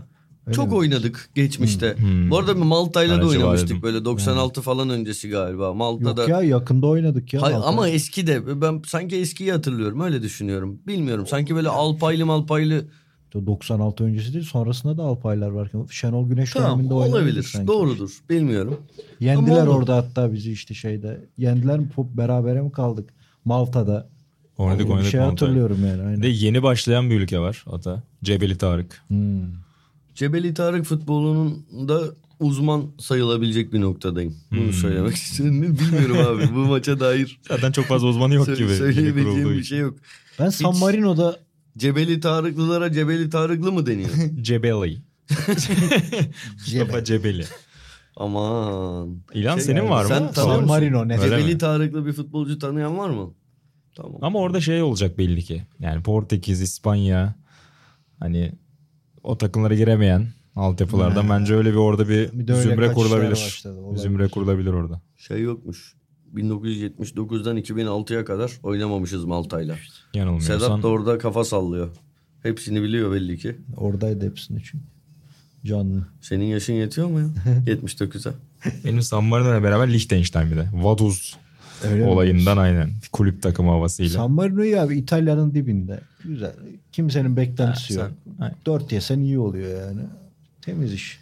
Öyle Çok mi? oynadık geçmişte. Hmm. Bu arada bir Malta'yla da oynamıştık dedim. böyle 96 falan öncesi galiba. Malta'da. Yok ya yakında oynadık ya. Hay- Malta. ama eski de ben sanki eskiyi hatırlıyorum öyle düşünüyorum. Bilmiyorum sanki böyle alpaylı malpaylı 96 öncesi değil sonrasında da Alpaylar varken Şenol Güneş tamam döneminde olabilir sanki. doğrudur bilmiyorum. Yendiler Ama orada hatta bizi işte şeyde. Yendiler mi pop- berabere mi kaldık? Malta'da. Oynadık bir oynadık şey Malta'yı. hatırlıyorum yani. Aynen. Bir de yeni başlayan bir ülke var ata. Cebeli Tarık. Hmm. Cebeli Tarık futbolunun da uzman sayılabilecek bir noktadayım. Bunu Hmm. söylemek istiyorum. Bilmiyorum abi bu maça dair Zaten çok fazla uzmanı yok gibi. Söyleyebileceğim bir şey yok. Ben San Hiç- Marino'da Cebeli Tarıklılara Cebeli Tarıklı mı deniyor? Cebeli. Mustafa Cebeli. Aman. İlan Şey, senin var mı? sen San? Marino ne? Cebeli mi? Tarıklı bir futbolcu tanıyan var mı? Tamam. Ama orada şey olacak belli ki. Yani Portekiz, İspanya hani o takımlara giremeyen altyapılardan Hmm. bence öyle bir orada bir, Bir zümre kurulabilir. başladı, olabilir. Zümre kurulabilir orada. Şey yokmuş. 1979'dan 2006'ya kadar oynamamışız Malta'yla. Yanılmıyorsan. Sedat da orada kafa sallıyor. Hepsini biliyor belli ki. Oradaydı hepsinin için. Canlı. Senin yaşın yetiyor mu ya? 79'a. Benim San Marino'yla beraber Liechtenstein bir de. Vaduz Öyle mi? olayından aynen. Kulüp takımı havasıyla. San Marino'yu abi İtalya'nın dibinde. Güzel. Kimsenin beklentisi Ha, yok. sen- aynen. Dört yesen iyi oluyor yani. Temiz iş.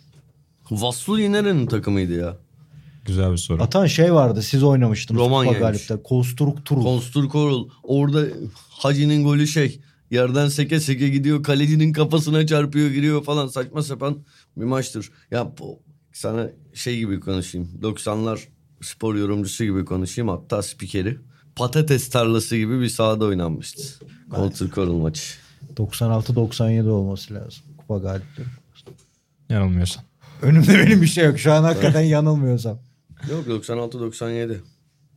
Vassuli nerenin takımıydı ya? Güzel bir soru. Atan şey vardı siz oynamıştınız. Kupa Galip'te. Konstrukturul. Konstur Korul. Orada Hacı'nin golü şey. Yerden seke seke gidiyor. Kalecinin kafasına çarpıyor giriyor falan. Saçma sapan bir maçtır. Ya bu, sana şey gibi konuşayım. 90'lar spor yorumcusu gibi konuşayım. Hatta spikeri. Patates tarlası gibi bir sahada oynanmıştı. Konstur Korul maçı. 96-97 olması lazım. Kupa Galip'te. Yanılmıyorsan. Önümde benim bir şey yok. Şu an hakikaten yanılmıyorsam. Yok 96-97.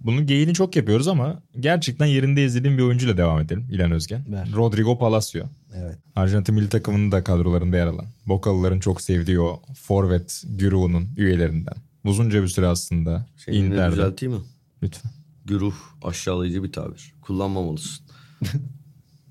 Bunun geyini çok yapıyoruz ama gerçekten yerinde izlediğim bir oyuncuyla devam edelim. İlan Özgen. Ver. Rodrigo Palacio. Evet. Arjantin milli takımının da kadrolarında yer alan. Bokalıların çok sevdiği o forvet güruhunun üyelerinden. Uzunca bir süre aslında Şeyini Inter'de. düzelteyim mi? Lütfen. Güruh aşağılayıcı bir tabir. Kullanmamalısın.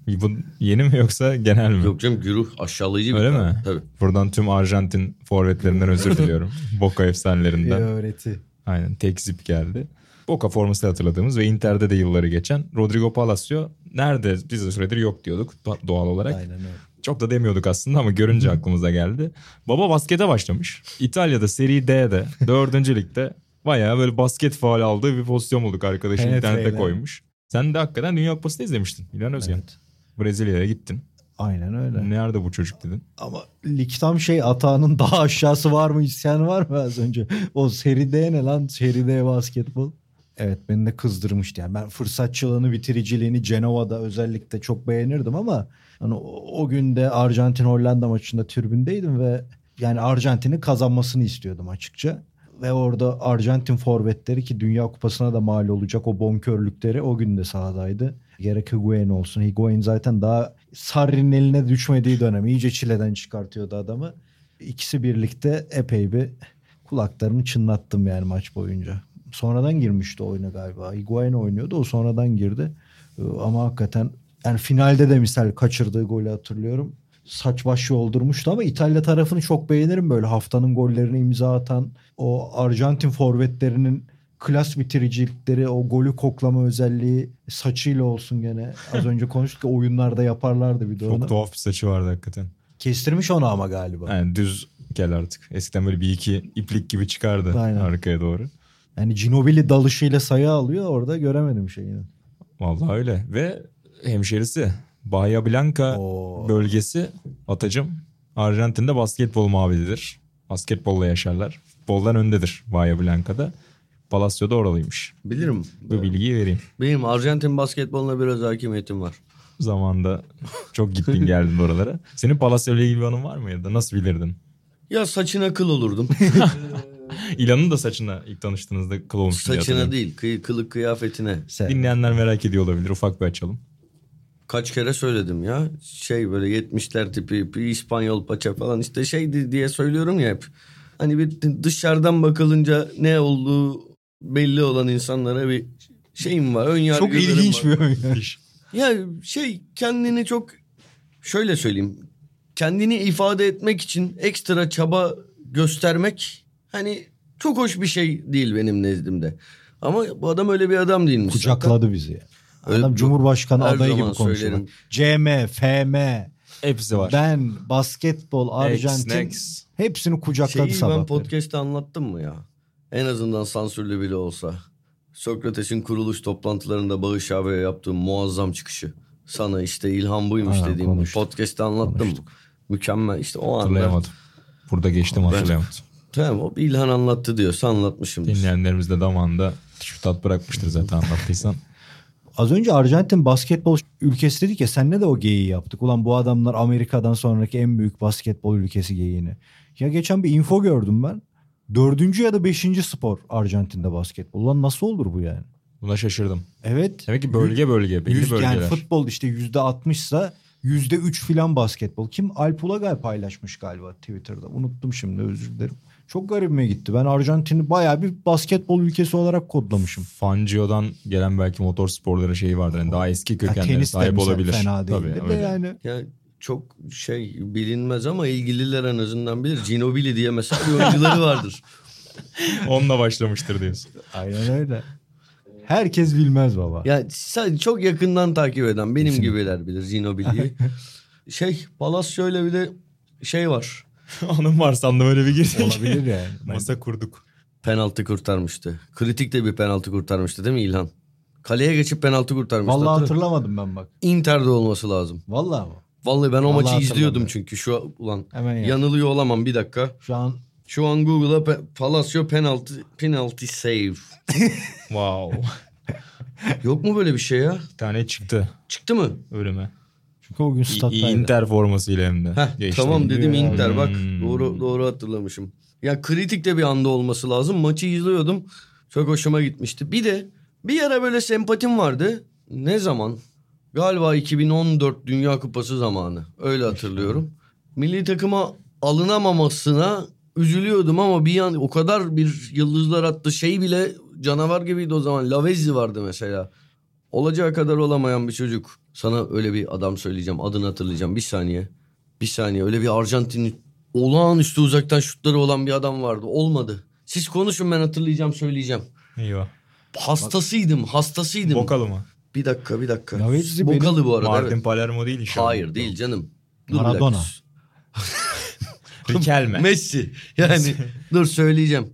Bu yeni mi yoksa genel mi? Yok canım güruh aşağılayıcı bir Öyle tabir. mi? Tabii. Buradan tüm Arjantin forvetlerinden özür diliyorum. Boca Bir efsanelerinden. öğreti. Aynen tekzip geldi. Boca forması hatırladığımız ve Inter'de de yılları geçen Rodrigo Palacio nerede biz de süredir yok diyorduk do- doğal olarak. Aynen öyle. Çok da demiyorduk aslında ama görünce aklımıza geldi. Baba baskete başlamış. İtalya'da Serie D'de dördüncü ligde bayağı böyle basket faal aldığı bir pozisyon bulduk arkadaşın Penetreyle. internete koymuş. Sen de hakikaten Dünya Kupası'nda izlemiştin İlhan Özgen. Evet. Brezilya'ya gittin. Aynen öyle. Nerede bu çocuk dedin. Ama lig tam şey atağının daha aşağısı var mı isyan var mı az önce? O Seri D ne lan? Seri D basketbol. Evet beni de kızdırmıştı. Yani ben fırsatçılığını, bitiriciliğini Cenova'da özellikle çok beğenirdim ama hani o, o gün de Arjantin Hollanda maçında tribündeydim ve yani Arjantin'in kazanmasını istiyordum açıkça. Ve orada Arjantin forvetleri ki Dünya Kupası'na da mal olacak o bonkörlükleri o gün de sahadaydı. Gerek Higuain olsun. Higuain zaten daha Sarri'nin eline düşmediği dönem iyice çileden çıkartıyordu adamı. İkisi birlikte epey bir kulaklarını çınlattım yani maç boyunca. Sonradan girmişti oyuna galiba. Higuain oynuyordu o sonradan girdi. Ama hakikaten yani finalde de misal kaçırdığı golü hatırlıyorum. Saç baş yoldurmuştu ama İtalya tarafını çok beğenirim böyle haftanın gollerini imza atan o Arjantin forvetlerinin klas bitiricilikleri, o golü koklama özelliği saçıyla olsun gene. Az önce konuştuk ya oyunlarda yaparlardı bir de onu. Çok tuhaf bir saçı vardı hakikaten. Kestirmiş onu ama galiba. Yani düz geldi artık. Eskiden böyle bir iki iplik gibi çıkardı Aynen. arkaya doğru. Yani Ginobili dalışıyla sayı alıyor orada göremedim şeyini. Vallahi öyle. Ve hemşerisi Bahia Blanca Oo. bölgesi Atacım Arjantin'de basketbol mabedidir. Basketbolla yaşarlar. Futboldan öndedir Bahia Blanca'da. Palacio da oralıymış. Bilirim. Bu bilgiyi vereyim. Benim Arjantin basketboluna biraz hakimiyetim var. Zamanda çok gittin geldin oralara. Senin Palacio ile ilgili bir anın var mı ya da nasıl bilirdin? Ya saçına kıl olurdum. İlan'ın da saçına ilk tanıştığınızda kıl olmuş Saçına değil, kıy, kılık kıyafetine. Sen. Dinleyenler merak ediyor olabilir. Ufak bir açalım. Kaç kere söyledim ya. Şey böyle 70'ler tipi bir İspanyol paça falan işte şeydi diye söylüyorum ya hep. Hani bir dışarıdan bakılınca ne olduğu belli olan insanlara bir şeyim var. Ön Çok ilginç var. bir oyun. Ya şey kendini çok şöyle söyleyeyim. Kendini ifade etmek için ekstra çaba göstermek hani çok hoş bir şey değil benim nezdimde. Ama bu adam öyle bir adam değilmiş. zaten. Kucakladı bizi. Öyle Adam Cumhurbaşkanı her adayı zaman gibi konuşuyor. söylerim. CM, FM, Hepsi var. ben, basketbol, Arjantin Next. hepsini kucakladı Şeyi sabah. ben podcast'te anlattım mı ya? En azından sansürlü bile olsa. Sokrates'in kuruluş toplantılarında Bağış abiye yaptığım muazzam çıkışı. Sana işte ilham buymuş Ha, dediğim konuştuk. podcast'te anlattım. Konuştuk. Mükemmel işte o anda. Hatırlayamadım. Burada geçtim hatırlayamadım. Tamam o İlhan anlattı diyorsa anlatmışımdır. Dinleyenlerimiz de damağında şu tat bırakmıştır zaten anlattıysan. Az önce Arjantin basketbol ülkesi dedik ya senle de o geyiği yaptık. Ulan bu adamlar Amerika'dan sonraki en büyük basketbol ülkesi geyiğini. Ya geçen bir info gördüm ben. Dördüncü ya da beşinci spor Arjantin'de basketbol. Ulan nasıl olur bu yani? Buna şaşırdım. Evet. Demek ki bölge bölge belli Yüz- bölgeler. yani futbol işte yüzde altmışsa yüzde üç filan basketbol. Kim? Alp Ulagay paylaşmış galiba Twitter'da. Unuttum şimdi özür dilerim. Çok garibime gitti. Ben Arjantin'i bayağı bir basketbol ülkesi olarak kodlamışım. Fangio'dan gelen belki motor sporları şeyi vardır. Yani daha eski kökenlere sahip olabilir. fena değil. Tabii, de öyle. yani Ya çok şey bilinmez ama ilgililer en azından bilir. Ginobili diye mesela bir oyuncuları vardır. Onunla başlamıştır diyorsun. aynen öyle. Herkes bilmez baba. Ya sadece çok yakından takip eden benim gibiler bilir Ginobili'yi. şey Palacio bir de şey var. Anım var sandım öyle bir girdik. Olabilir yani. Masa kurduk. Penaltı kurtarmıştı. Kritik de bir penaltı kurtarmıştı değil mi İlhan? Kaleye geçip penaltı kurtarmıştı. Vallahi hatırlamadım ben bak. Inter'de olması lazım. Vallahi mı? Vallahi ben o Vallahi maçı izliyordum çünkü şu an- ulan Hemen ya. yanılıyor olamam bir dakika. Şu an Şu an Google'a pe- Palacio penaltı penalty save. Wow. Yok mu böyle bir şey ya? bir tane çıktı Çıktı mı? önüme. Çünkü o gün stat'taydı. Inter formasıyla hem de. Heh, Geçti. tamam dedim Ya. Inter bak Hmm. doğru doğru hatırlamışım. Ya kritik de bir anda olması lazım. Maçı izliyordum. Çok hoşuma gitmişti. Bir de bir ara böyle sempatim vardı. Ne zaman? Galiba 2014 Dünya Kupası zamanı. Öyle hatırlıyorum. Milli takıma alınamamasına üzülüyordum ama bir an o kadar bir yıldızlar attı. Şey bile canavar gibiydi o zaman. Lavezzi vardı mesela. Olacağı kadar olamayan bir çocuk. Sana öyle bir adam söyleyeceğim. Adını hatırlayacağım. Bir saniye. Bir saniye. Öyle bir Arjantin olağanüstü uzaktan şutları olan bir adam vardı. Olmadı. Siz konuşun ben hatırlayacağım söyleyeceğim. Eyvah. Hastasıydım. Hastasıydım. Bokalı mı? Bir dakika bir dakika. Lavezzi benim- Bokalı bu arada. Martin evet. Palermo değil inşallah. Hayır değil canım. Dur Maradona. Riquelme. Messi. Yani dur söyleyeceğim.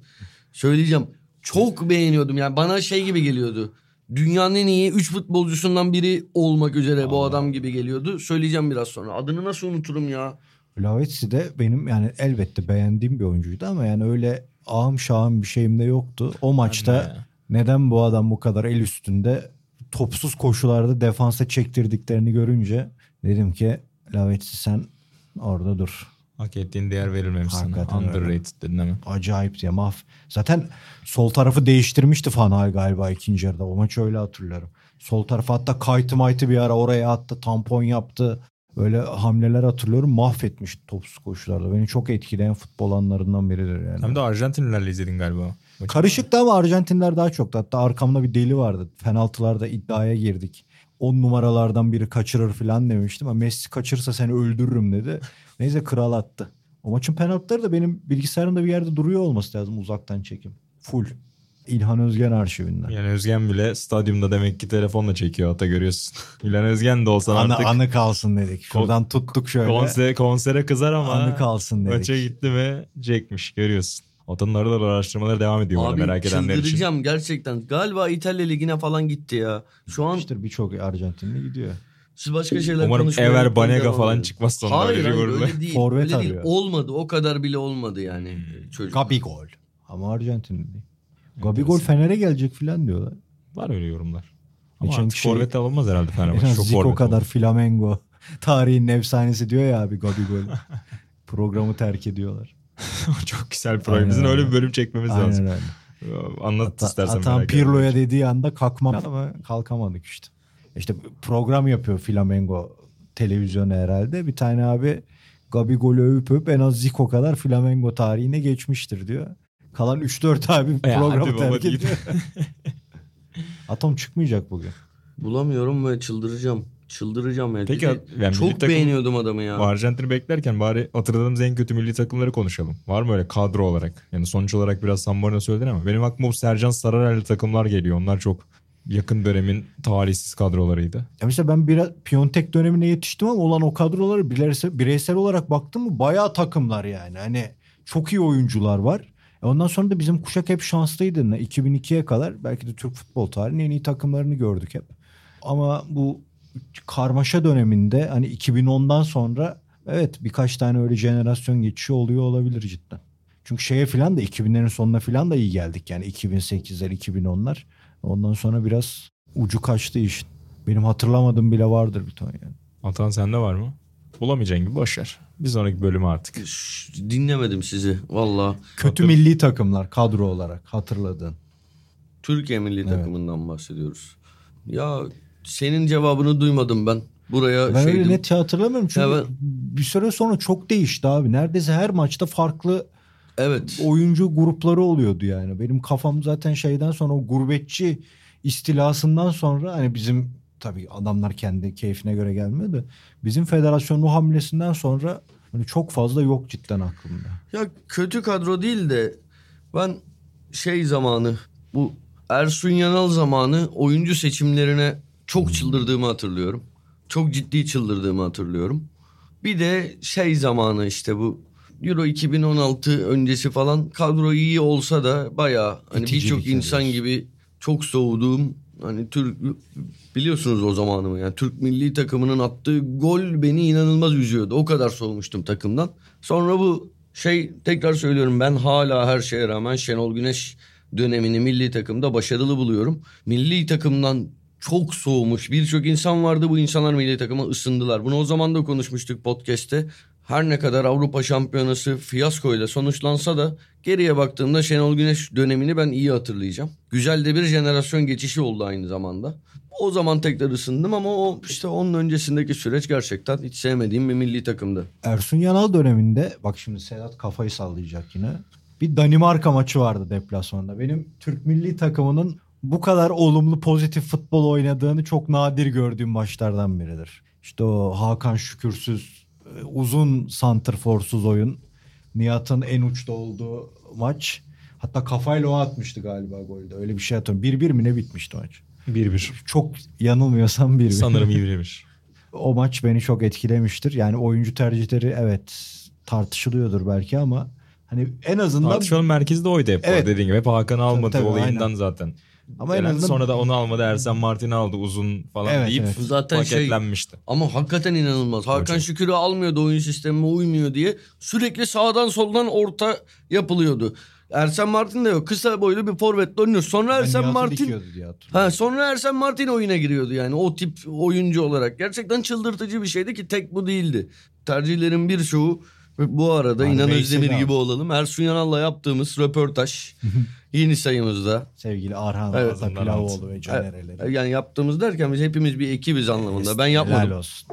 Söyleyeceğim. Çok beğeniyordum. Yani bana şey gibi geliyordu. Dünyanın en iyi 3 futbolcusundan biri olmak üzere bu adam gibi geliyordu. Söyleyeceğim biraz sonra. Adını nasıl unuturum ya? Lavezzi de benim yani elbette beğendiğim bir oyuncuydu ama yani öyle ağım şahım bir şeyim de yoktu. O maçta de. neden bu adam bu kadar el üstünde topsuz koşularda defansa çektirdiklerini görünce dedim ki Lavezzi sen orada dur. Hak ettiğin değer verilmemiş sana. Hakikaten öyle. Underrated dedin hemen. Acayip diye maf. Zaten sol tarafı değiştirmişti Fanay galiba ikinci yarıda. O maçı öyle hatırlıyorum. Sol tarafa hatta kaytı maytı bir ara oraya attı. Tampon yaptı. Böyle hamleler hatırlıyorum. Mahvetmiş topsuz koşularda. Beni çok etkileyen futbol anlarından biridir yani. Hem de Arjantinlilerle izledin galiba. Karışıktı ama Arjantinler daha çoktu. Hatta arkamda bir deli vardı. Penaltılarda iddiaya girdik. 10 numaralardan biri kaçırır falan demiştim. Ama Messi kaçırsa seni öldürürüm dedi. Neyse kral attı. O maçın penaltıları da benim bilgisayarımda bir yerde duruyor olması lazım uzaktan çekim. Full. İlhan Özgen arşivinden. Yani Özgen bile stadyumda demek ki telefonla çekiyor ata görüyorsun. İlhan Özgen de olsan Anı, artık anı kalsın dedik. Şuradan tuttuk şöyle. konser, konsere kızar ama Anı kalsın dedik. maça gitti mi çekmiş görüyorsun. Atanın arada araştırmaları devam ediyor Abi merak edenler için. çıldıracağım gerçekten. Galiba İtalya Ligi'ne falan gitti ya. Şu an İşte birçok Arjantinli gidiyor. siz başka şeyler Umarım Ever Banega falan çıkmaz sonra Hayır öyle hayır öyle değil. Forvet öyle değil. arıyor. Olmadı o kadar bile olmadı yani çocuk. Gabigol. Ama Arjantinli değil. Gabigol Fener'e gelecek filan diyorlar. Var öyle yorumlar. Ama Geçen artık şey- forvet alınmaz herhalde Fenerbahçe. Çok Zico kadar oldu. Flamengo. Tarihin efsanesi diyor ya abi Gabigol. Programı terk ediyorlar. Çok güzel program. Bizim Aynen öyle bir bölüm çekmemiz Aynen lazım. öyle. Anlat Ata- istersen Atan. Pirlo'ya dediği anda kalkmam ama kalkamadık işte. İşte program yapıyor Flamengo televizyonu herhalde. Bir tane abi Gabigol'ü övüp övüp en az Zico kadar Flamengo tarihine geçmiştir diyor. Kalan 3-4 abi programı terk ediyor. Atom çıkmayacak bugün. Bulamıyorum ve çıldıracağım. Çıldıracağım ya. Peki, yani çok takım- beğeniyordum adamı ya. Arjantin'i beklerken bari hatırladığımız en kötü milli takımları konuşalım. Var mı öyle kadro olarak? Yani sonuç olarak biraz San Marino söyledin ama benim aklıma bu Sercan Sararel'li takımlar geliyor. Onlar çok yakın dönemin tarihsiz kadrolarıydı. Ya mesela ben biraz Piontek dönemine yetiştim ama olan o kadroları bireysel, bireysel olarak baktım mı bayağı takımlar yani. Hani çok iyi oyuncular var. E ondan sonra da bizim kuşak hep şanslıydı. Ne, 2002'ye kadar belki de Türk futbol tarihinin en iyi takımlarını gördük hep. Ama bu karmaşa döneminde hani 2010'dan sonra evet birkaç tane öyle jenerasyon geçişi oluyor olabilir cidden. Çünkü şeye filan da 2000'lerin sonuna filan da iyi geldik yani 2008'ler 2010'lar. Ondan sonra biraz ucu kaçtı işin. Benim hatırlamadığım bile vardır bir ton yani. Atan sende var mı? Bulamayacağın gibi boşver. Bir sonraki bölümü artık. Dinlemedim sizi valla. Kötü milli takımlar kadro olarak hatırladığın. Türkiye milli takımından bahsediyoruz. Ya senin cevabını duymadım ben. Buraya Ben şeydim. öyle net hatırlamıyorum çünkü ben- bir süre sonra çok değişti abi. Neredeyse her maçta farklı Evet. oyuncu grupları oluyordu yani. Benim kafam zaten şeyden sonra o gurbetçi istilasından sonra hani bizim tabii adamlar kendi keyfine göre gelmiyor da bizim federasyonun o hamlesinden sonra hani çok fazla yok cidden aklımda. Ya kötü kadro değil de ben şey zamanı bu Ersun Yanal zamanı oyuncu seçimlerine çok çıldırdığımı hatırlıyorum. Çok ciddi çıldırdığımı hatırlıyorum. Bir de şey zamanı işte bu Euro 2016 öncesi falan kadro iyi olsa da bayağı hani birçok insan gibi çok soğuduğum hani Türk biliyorsunuz o zamanımı yani Türk milli takımının attığı gol beni inanılmaz üzüyordu. O kadar soğumuştum takımdan. Sonra bu şey tekrar söylüyorum ben hala her şeye rağmen Şenol Güneş dönemini milli takımda başarılı buluyorum. Milli takımdan çok soğumuş birçok insan vardı. Bu insanlar milli takıma ısındılar. Bunu o zaman da konuşmuştuk podcast'te. Her ne kadar Avrupa Şampiyonası fiyaskoyla sonuçlansa da geriye baktığımda Şenol Güneş dönemini ben iyi hatırlayacağım. Güzel de bir jenerasyon geçişi oldu aynı zamanda. O zaman tekrar ısındım ama o işte onun öncesindeki süreç gerçekten hiç sevmediğim bir milli takımdı. Ersun Yanal döneminde bak şimdi Sedat kafayı sallayacak yine. Bir Danimarka maçı vardı deplasmanda. Benim Türk milli takımının bu kadar olumlu pozitif futbol oynadığını çok nadir gördüğüm maçlardan biridir. İşte o Hakan Şükürsüz e, uzun santrforsuz oyun. Nihat'ın en uçta olduğu maç. Hatta kafayla o atmıştı galiba golde. Öyle bir şey hatırlıyorum. 1-1 mi ne bitmişti maç? 1-1. Çok yanılmıyorsam 1-1. Sanırım 1-1. O maç beni çok etkilemiştir. Yani oyuncu tercihleri evet tartışılıyordur belki ama hani en azından Tartışmanın merkezde oydu hep. Evet. Dediğin gibi hep Hakan almadı tabii, olayından aynen. zaten. Ama en azından sonra da onu almadı Ersen Martin aldı uzun falan Evet, deyip evet. Zaten şey- paketlenmişti. Ama hakikaten inanılmaz. Hakan Hocam. Şükür'ü almıyordu oyun sistemime uymuyor diye. Sürekli sağdan soldan orta yapılıyordu. Ersen Martin de yok. Kısa boylu bir forvetle oynuyor. Sonra ben Ersen Martin... Ha, sonra Ersen Martin oyuna giriyordu yani o tip oyuncu olarak. Gerçekten çıldırtıcı bir şeydi ki tek bu değildi. Tercihlerin birçoğu ve bu arada Hadi İnan Özdemir abi. gibi olalım. Ersun Yanal'la yaptığımız röportaj yeni sayımızda. Sevgili Arhan Evet, Pilavoğlu ve Canereleri. Yani yaptığımız derken biz hepimiz bir ekibiz anlamında. Ben Helal yapmadım. olsun.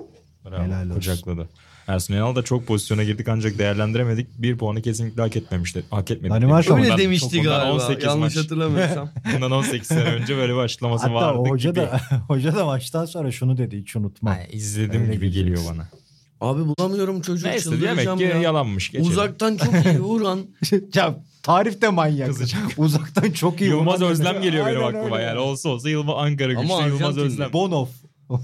Bravo, Helal olsun. kucakladı. Ersun Yanal da çok pozisyona girdik ancak değerlendiremedik. Bir puanı kesinlikle hak etmemişti. Hak etmedi. Danimarka? Öyle Bundan- demişti galiba. 18 Yanlış maç. hatırlamıyorsam. Bundan 18 sene önce böyle bir açıklaması Hatta vardı hoca gibi. da hoca da maçtan sonra şunu dedi hiç unutmam. Ha, izledim Öyle gibi geliyor bana. Abi bulamıyorum çocuğu Neyse çıldıracağım demek ki ya. yalanmış. Geçelim. Uzaktan çok iyi vuran. ya Tarif de manyak. Kızacak. Uzaktan çok iyi. Yılmaz vurmak Özlem geliyor benim Aynen aklıma öyle. yani. Olsa olsa Yılmaz Ankara Ama güçlü Yılmaz Arjantinli. Özlem. Bonov.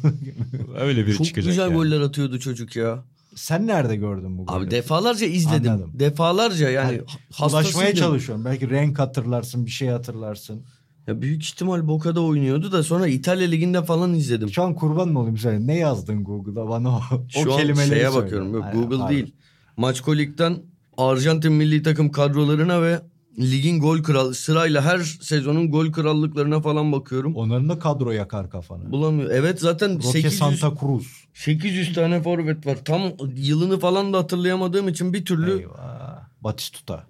Öyle biri Çok çıkacak güzel yani. goller atıyordu çocuk ya. Sen nerede gördün bu golü? Abi defalarca izledim. Anladım. Defalarca yani Yani hastasıydım. Ulaşmaya çalışıyorum. Belki renk hatırlarsın, bir şey hatırlarsın. Ya büyük ihtimal Boca'da oynuyordu da sonra İtalya Ligi'nde falan izledim. Şu an kurban mı olayım sen? Ne yazdın Google'a bana o, Şu o an kelimeleri şeye söyle. bakıyorum. Yok Aynen, Google pardon. değil. Maçkolik'ten Arjantin milli takım kadrolarına ve ligin gol kral sırayla her sezonun gol krallıklarına falan bakıyorum. Onların da kadro yakar kafanı. Bulamıyor. Evet zaten Roque 800, Santa Cruz. 800 tane forvet var. Tam yılını falan da hatırlayamadığım için bir türlü Eyvah. Batistuta.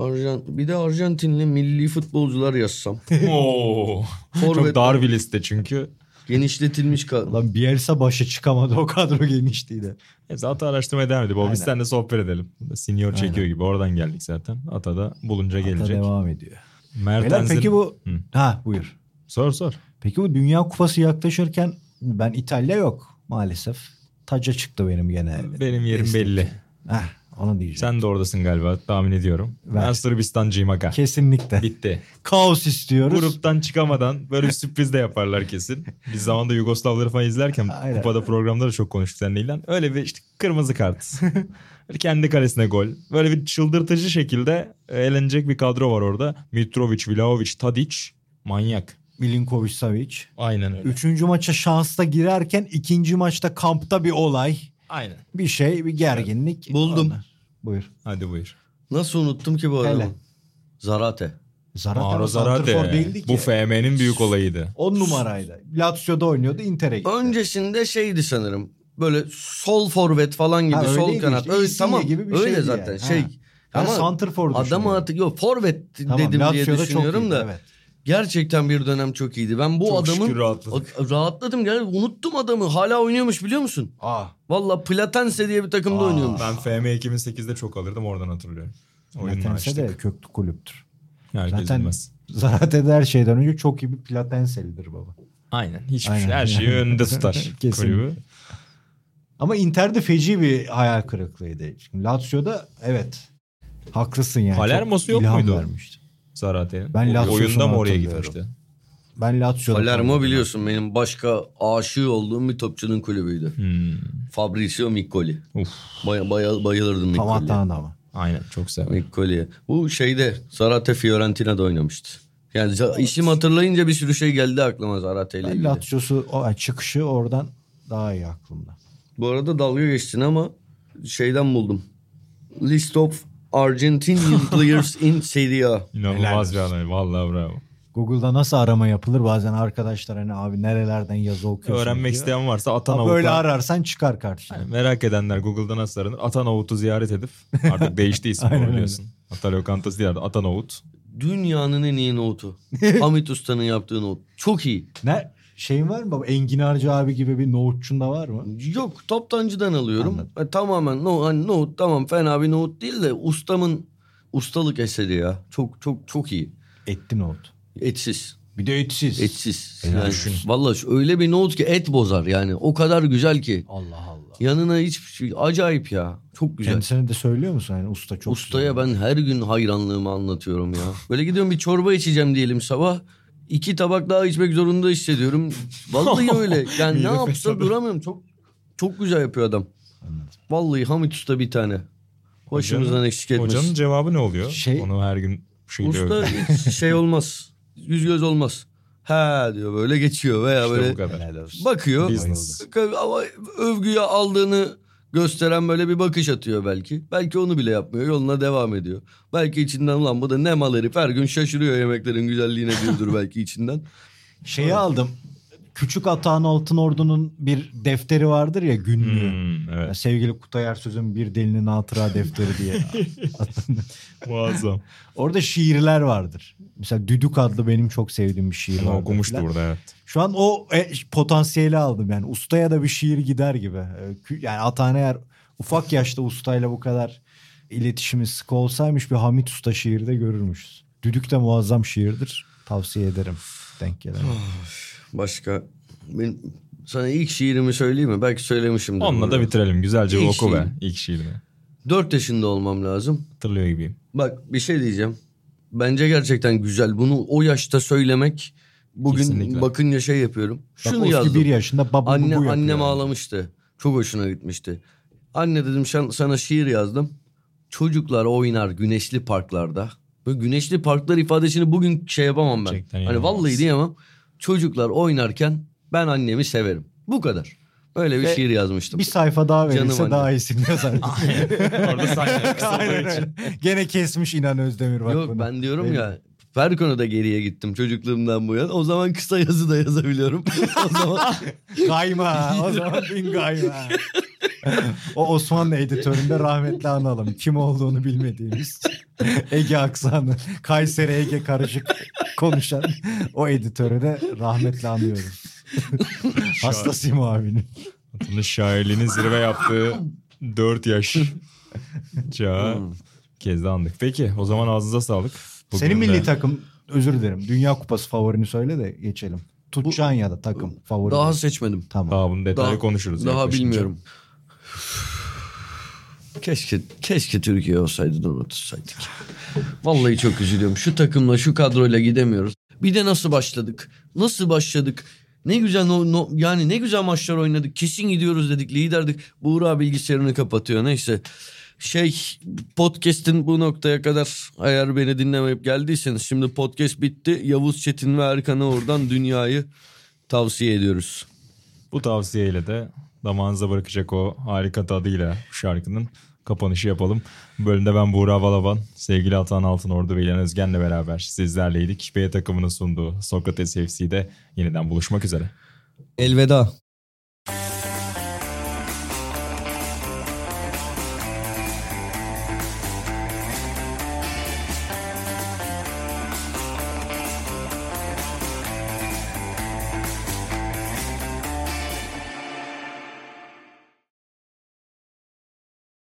Arjant bir de Arjantinli milli futbolcular yazsam. Oo. Çok dar bir liste çünkü. genişletilmiş kadro. Lan Bielsa başa çıkamadı o kadro genişliğiyle. Neyse Ata araştırmaya devam ediyor. Baba biz seninle sohbet edelim. Senior çekiyor Aynen. gibi. Oradan geldik zaten. Ata da bulunca Ata gelecek. devam ediyor. Mert Beyler, Enzin- peki bu... Hı. Ha buyur. Sor sor. Peki bu Dünya Kupası yaklaşırken ben İtalya yok maalesef. Taca çıktı benim gene. Benim yerim Destek. belli. Heh, onu diyeceğim. Sen de oradasın galiba tahmin ediyorum. Ver. Ben Sırbistancıyım aga. Kesinlikle. Bitti. Kaos istiyoruz. Gruptan çıkamadan böyle bir sürpriz de yaparlar kesin. Biz zamanında Yugoslavları falan izlerken Aynen. kupada programda da çok konuştuk seninle İlhan. Öyle bir işte kırmızı kart. Kendi kalesine gol. Böyle bir çıldırtıcı şekilde eğlenecek bir kadro var orada. Mitrovic, Vlahovic, Tadic. Manyak. Milinkovic Savic. Aynen öyle. Üçüncü maça şansla girerken ikinci maçta kampta bir olay. Aynen. Bir şey bir gerginlik. Buldum. Onlar. Buyur. Hadi buyur. Nasıl unuttum ki bu adamı? Hele. Zarate. Zarate Maro ama santrfor Zarate. değildi ki. Bu FM'nin büyük olayıydı. 10 numaraydı. Lazio'da oynuyordu Inter'e gitti. Öncesinde şeydi sanırım. Böyle sol forvet falan gibi Ha, sol kanat. işte, Öyle Insigne tamam. gibi bir öyle zaten yani. şey. Ha. Ben santrfor adamı artık yok forvet Tamam, dedim diye Lazio'da çok düşünüyorum iyiydi, da. evet. Gerçekten bir dönem çok iyiydi. Ben bu Çok adamın şükür rahatladık. Rahatladım gel unuttum adamı. Hala oynuyormuş biliyor musun? Aa, Valla Platense diye bir takımda Aa. oynuyormuş. Ben FM 2008'de çok alırdım oradan hatırlıyorum. Platense de köklü kulüptür. Herkes Zaten bilmez. Zarate'de her şeyden önce çok iyi bir Platenselidir baba. Aynen. Hiçbir Aynen. şey. Her şeyi önünde tutar kulübü. Ama Inter'de feci bir hayal kırıklığıydı. Şimdi Lazio'da evet haklısın yani. Palermo'su yok ilham muydu? Vermişti. Zarate'nin. Ben Lazio'sunu Oyunda mı oraya gitmişti? Ben Lazio'da Palermo biliyorsun benim başka aşığı olduğum bir topçunun kulübüydü. Hmm. Fabrizio Miccoli. Uf. Baya, baya, bayılırdım Tam Miccoli'ye. atan ama. Aynen çok sever. Miccoli'ye. Bu şeyde Zarate Fiorentina'da oynamıştı. Yani za- isim hatırlayınca bir sürü şey geldi aklıma Zarate ile ilgili. Lazio'su o çıkışı oradan daha iyi aklımda. Bu arada dalga geçtin ama şeyden buldum. List of Argentinian players in Serie A. İnanılmaz bir olsun. anay. Vallahi bravo. Google'da nasıl arama yapılır bazen arkadaşlar hani abi nerelerden yazı okuyorsun Öğrenmek diyor. isteyen varsa Ha, Atanovut'a. Böyle ararsan çıkar karşına. Yani merak edenler Google'da nasıl aranır? Atanovut'u ziyaret edip artık değişti ismi biliyorsun. Ata lokantası değil Atanovut. Dünyanın en iyi nohutu. Hamit Usta'nın yaptığı nohut. Çok iyi. Ne şeyin var mı? Enginarcı abi gibi bir nohutçun da var mı? Yok toptancıdan alıyorum. Anladım. E, tamamen no, hani nohut tamam fena bir nohut değil de ustamın ustalık eseri ya. Çok çok çok iyi. Etli nohut. Etsiz. Bir de etsiz. Etsiz. Helal Yani, olsun. vallahi öyle bir nohut ki et bozar yani. O kadar güzel ki. Allah Allah. Yanına hiçbir şey acayip ya. Çok güzel. Kendisine de söylüyor musun? Yani usta çok Ustaya güzel. ben her gün hayranlığımı anlatıyorum ya. Böyle gidiyorum bir çorba içeceğim diyelim sabah. İki tabak daha içmek zorunda hissediyorum. Vallahi öyle. Yani ne yapsa duramıyorum. Çok çok güzel yapıyor adam. Vallahi Hamit Usta bir tane. Başımızdan Hocanın- eksik etmez. Hocanın cevabı ne oluyor? Şey- Onu her gün şeyle Usta hiç şey olmaz. Yüz göz olmaz. Ha diyor böyle geçiyor veya İşte böyle bakıyor. Business. Ama övgüye aldığını gösteren böyle bir bakış atıyor belki. Belki onu bile yapmıyor. Yoluna devam ediyor. Belki içinden ulan bu da ne mal herif her gün şaşırıyor yemeklerin güzelliğine diyordur belki içinden. Şeyi aldım. Küçük Atahan Altın Ordu'nun bir defteri vardır ya günlüğü. Hmm, evet. Sevgili Kutay Ersöz'ün bir delinin hatıra defteri diye. Muazzam. Orada şiirler vardır. Mesela Düdük adlı benim çok sevdiğim bir şiir vardır okumuştu filan. burada evet. Şu an o e, potansiyeli aldım yani. Ustaya da bir şiir gider gibi. E, Yani Atahan eğer ufak yaşta ustayla bu kadar iletişimi sıkı olsaymış bir Hamit Usta şiiri de görürmüşüz. Düdük de muazzam şiirdir. Tavsiye ederim denk gelen. Başka ben sana ilk şiirimi söyleyeyim mi? Belki söylemişimdir. Onunla da bunu. bitirelim. Güzelce İlk oku be şiir. ilk şiirini. 4 yaşında olmam lazım. Hatırlıyor gibiyim. Bak bir şey diyeceğim. Bence gerçekten güzel. Bunu o yaşta söylemek bugün Kesinlikle. bakınca şey yapıyorum. Bak Şunu Oski yazdım. bir yaşında baba Anne, bu yapıyor. annem yani. ağlamıştı. Çok hoşuna gitmişti. Anne dedim "şan- sana şiir yazdım. Çocuklar oynar güneşli parklarda. Böyle güneşli parklar ifadesini bugün şey yapamam ben. Gerçekten hani inanılmaz. vallahi diyemem. Çocuklar oynarken ben annemi severim. Bu kadar. Böyle bir Ve şiir yazmıştım. Bir sayfa daha Canım verirse anne. daha iyisini yazar. Orada saçlar kısa olduğu Aynen için. öyle. Gene kesmiş İnan Özdemir bak Yok bunu. ben diyorum Benim- ya her konuda geriye gittim çocukluğumdan bu yana. O zaman kısa yazı da yazabiliyorum. o zaman Kayma. O zaman bin kayma. o Osmanlı editöründe rahmetli analım. Kim olduğunu bilmediğimiz. Ege aksanı. Kayseri Ege karışık konuşan o editörü de rahmetli anıyoruz. Hastasıyım abinin. Atanın şairliğinin zirve yaptığı 4 yaş çağı Hmm. kez de andık. Peki o zaman ağzınıza sağlık. Bugün Senin de- milli takım özür dilerim. Dünya Kupası favorini söyle de geçelim. Tutacağın ya da takım favori. daha seçmedim. Tamam. Daha bunu detaylı Daha- konuşuruz. Daha bilmiyorum. Keşke keşke Türkiye olsaydı da unutursaydık. Vallahi çok üzülüyorum. Şu takımla şu kadroyla gidemiyoruz. Bir de nasıl başladık? Nasıl başladık? Ne güzel no, no- yani ne güzel maçlar oynadık. Kesin gidiyoruz dedik. Liderdik. Buğra bilgisayarını kapatıyor. Neyse. Şey podcast'in bu noktaya kadar eğer beni dinlemeyip geldiyseniz şimdi podcast bitti. Yavuz Çetin ve Erkan'a oradan dünyayı tavsiye ediyoruz. Bu tavsiyeyle de damağınıza bırakacak o harika tadıyla bu şarkının kapanışı yapalım. Bu bölümde ben Buğra Balaban, sevgili Atan Altınordu ve İlhan Özgen'le beraber sizlerleydik. B takımının sunduğu Sokrates FC'de yeniden buluşmak üzere. Elveda.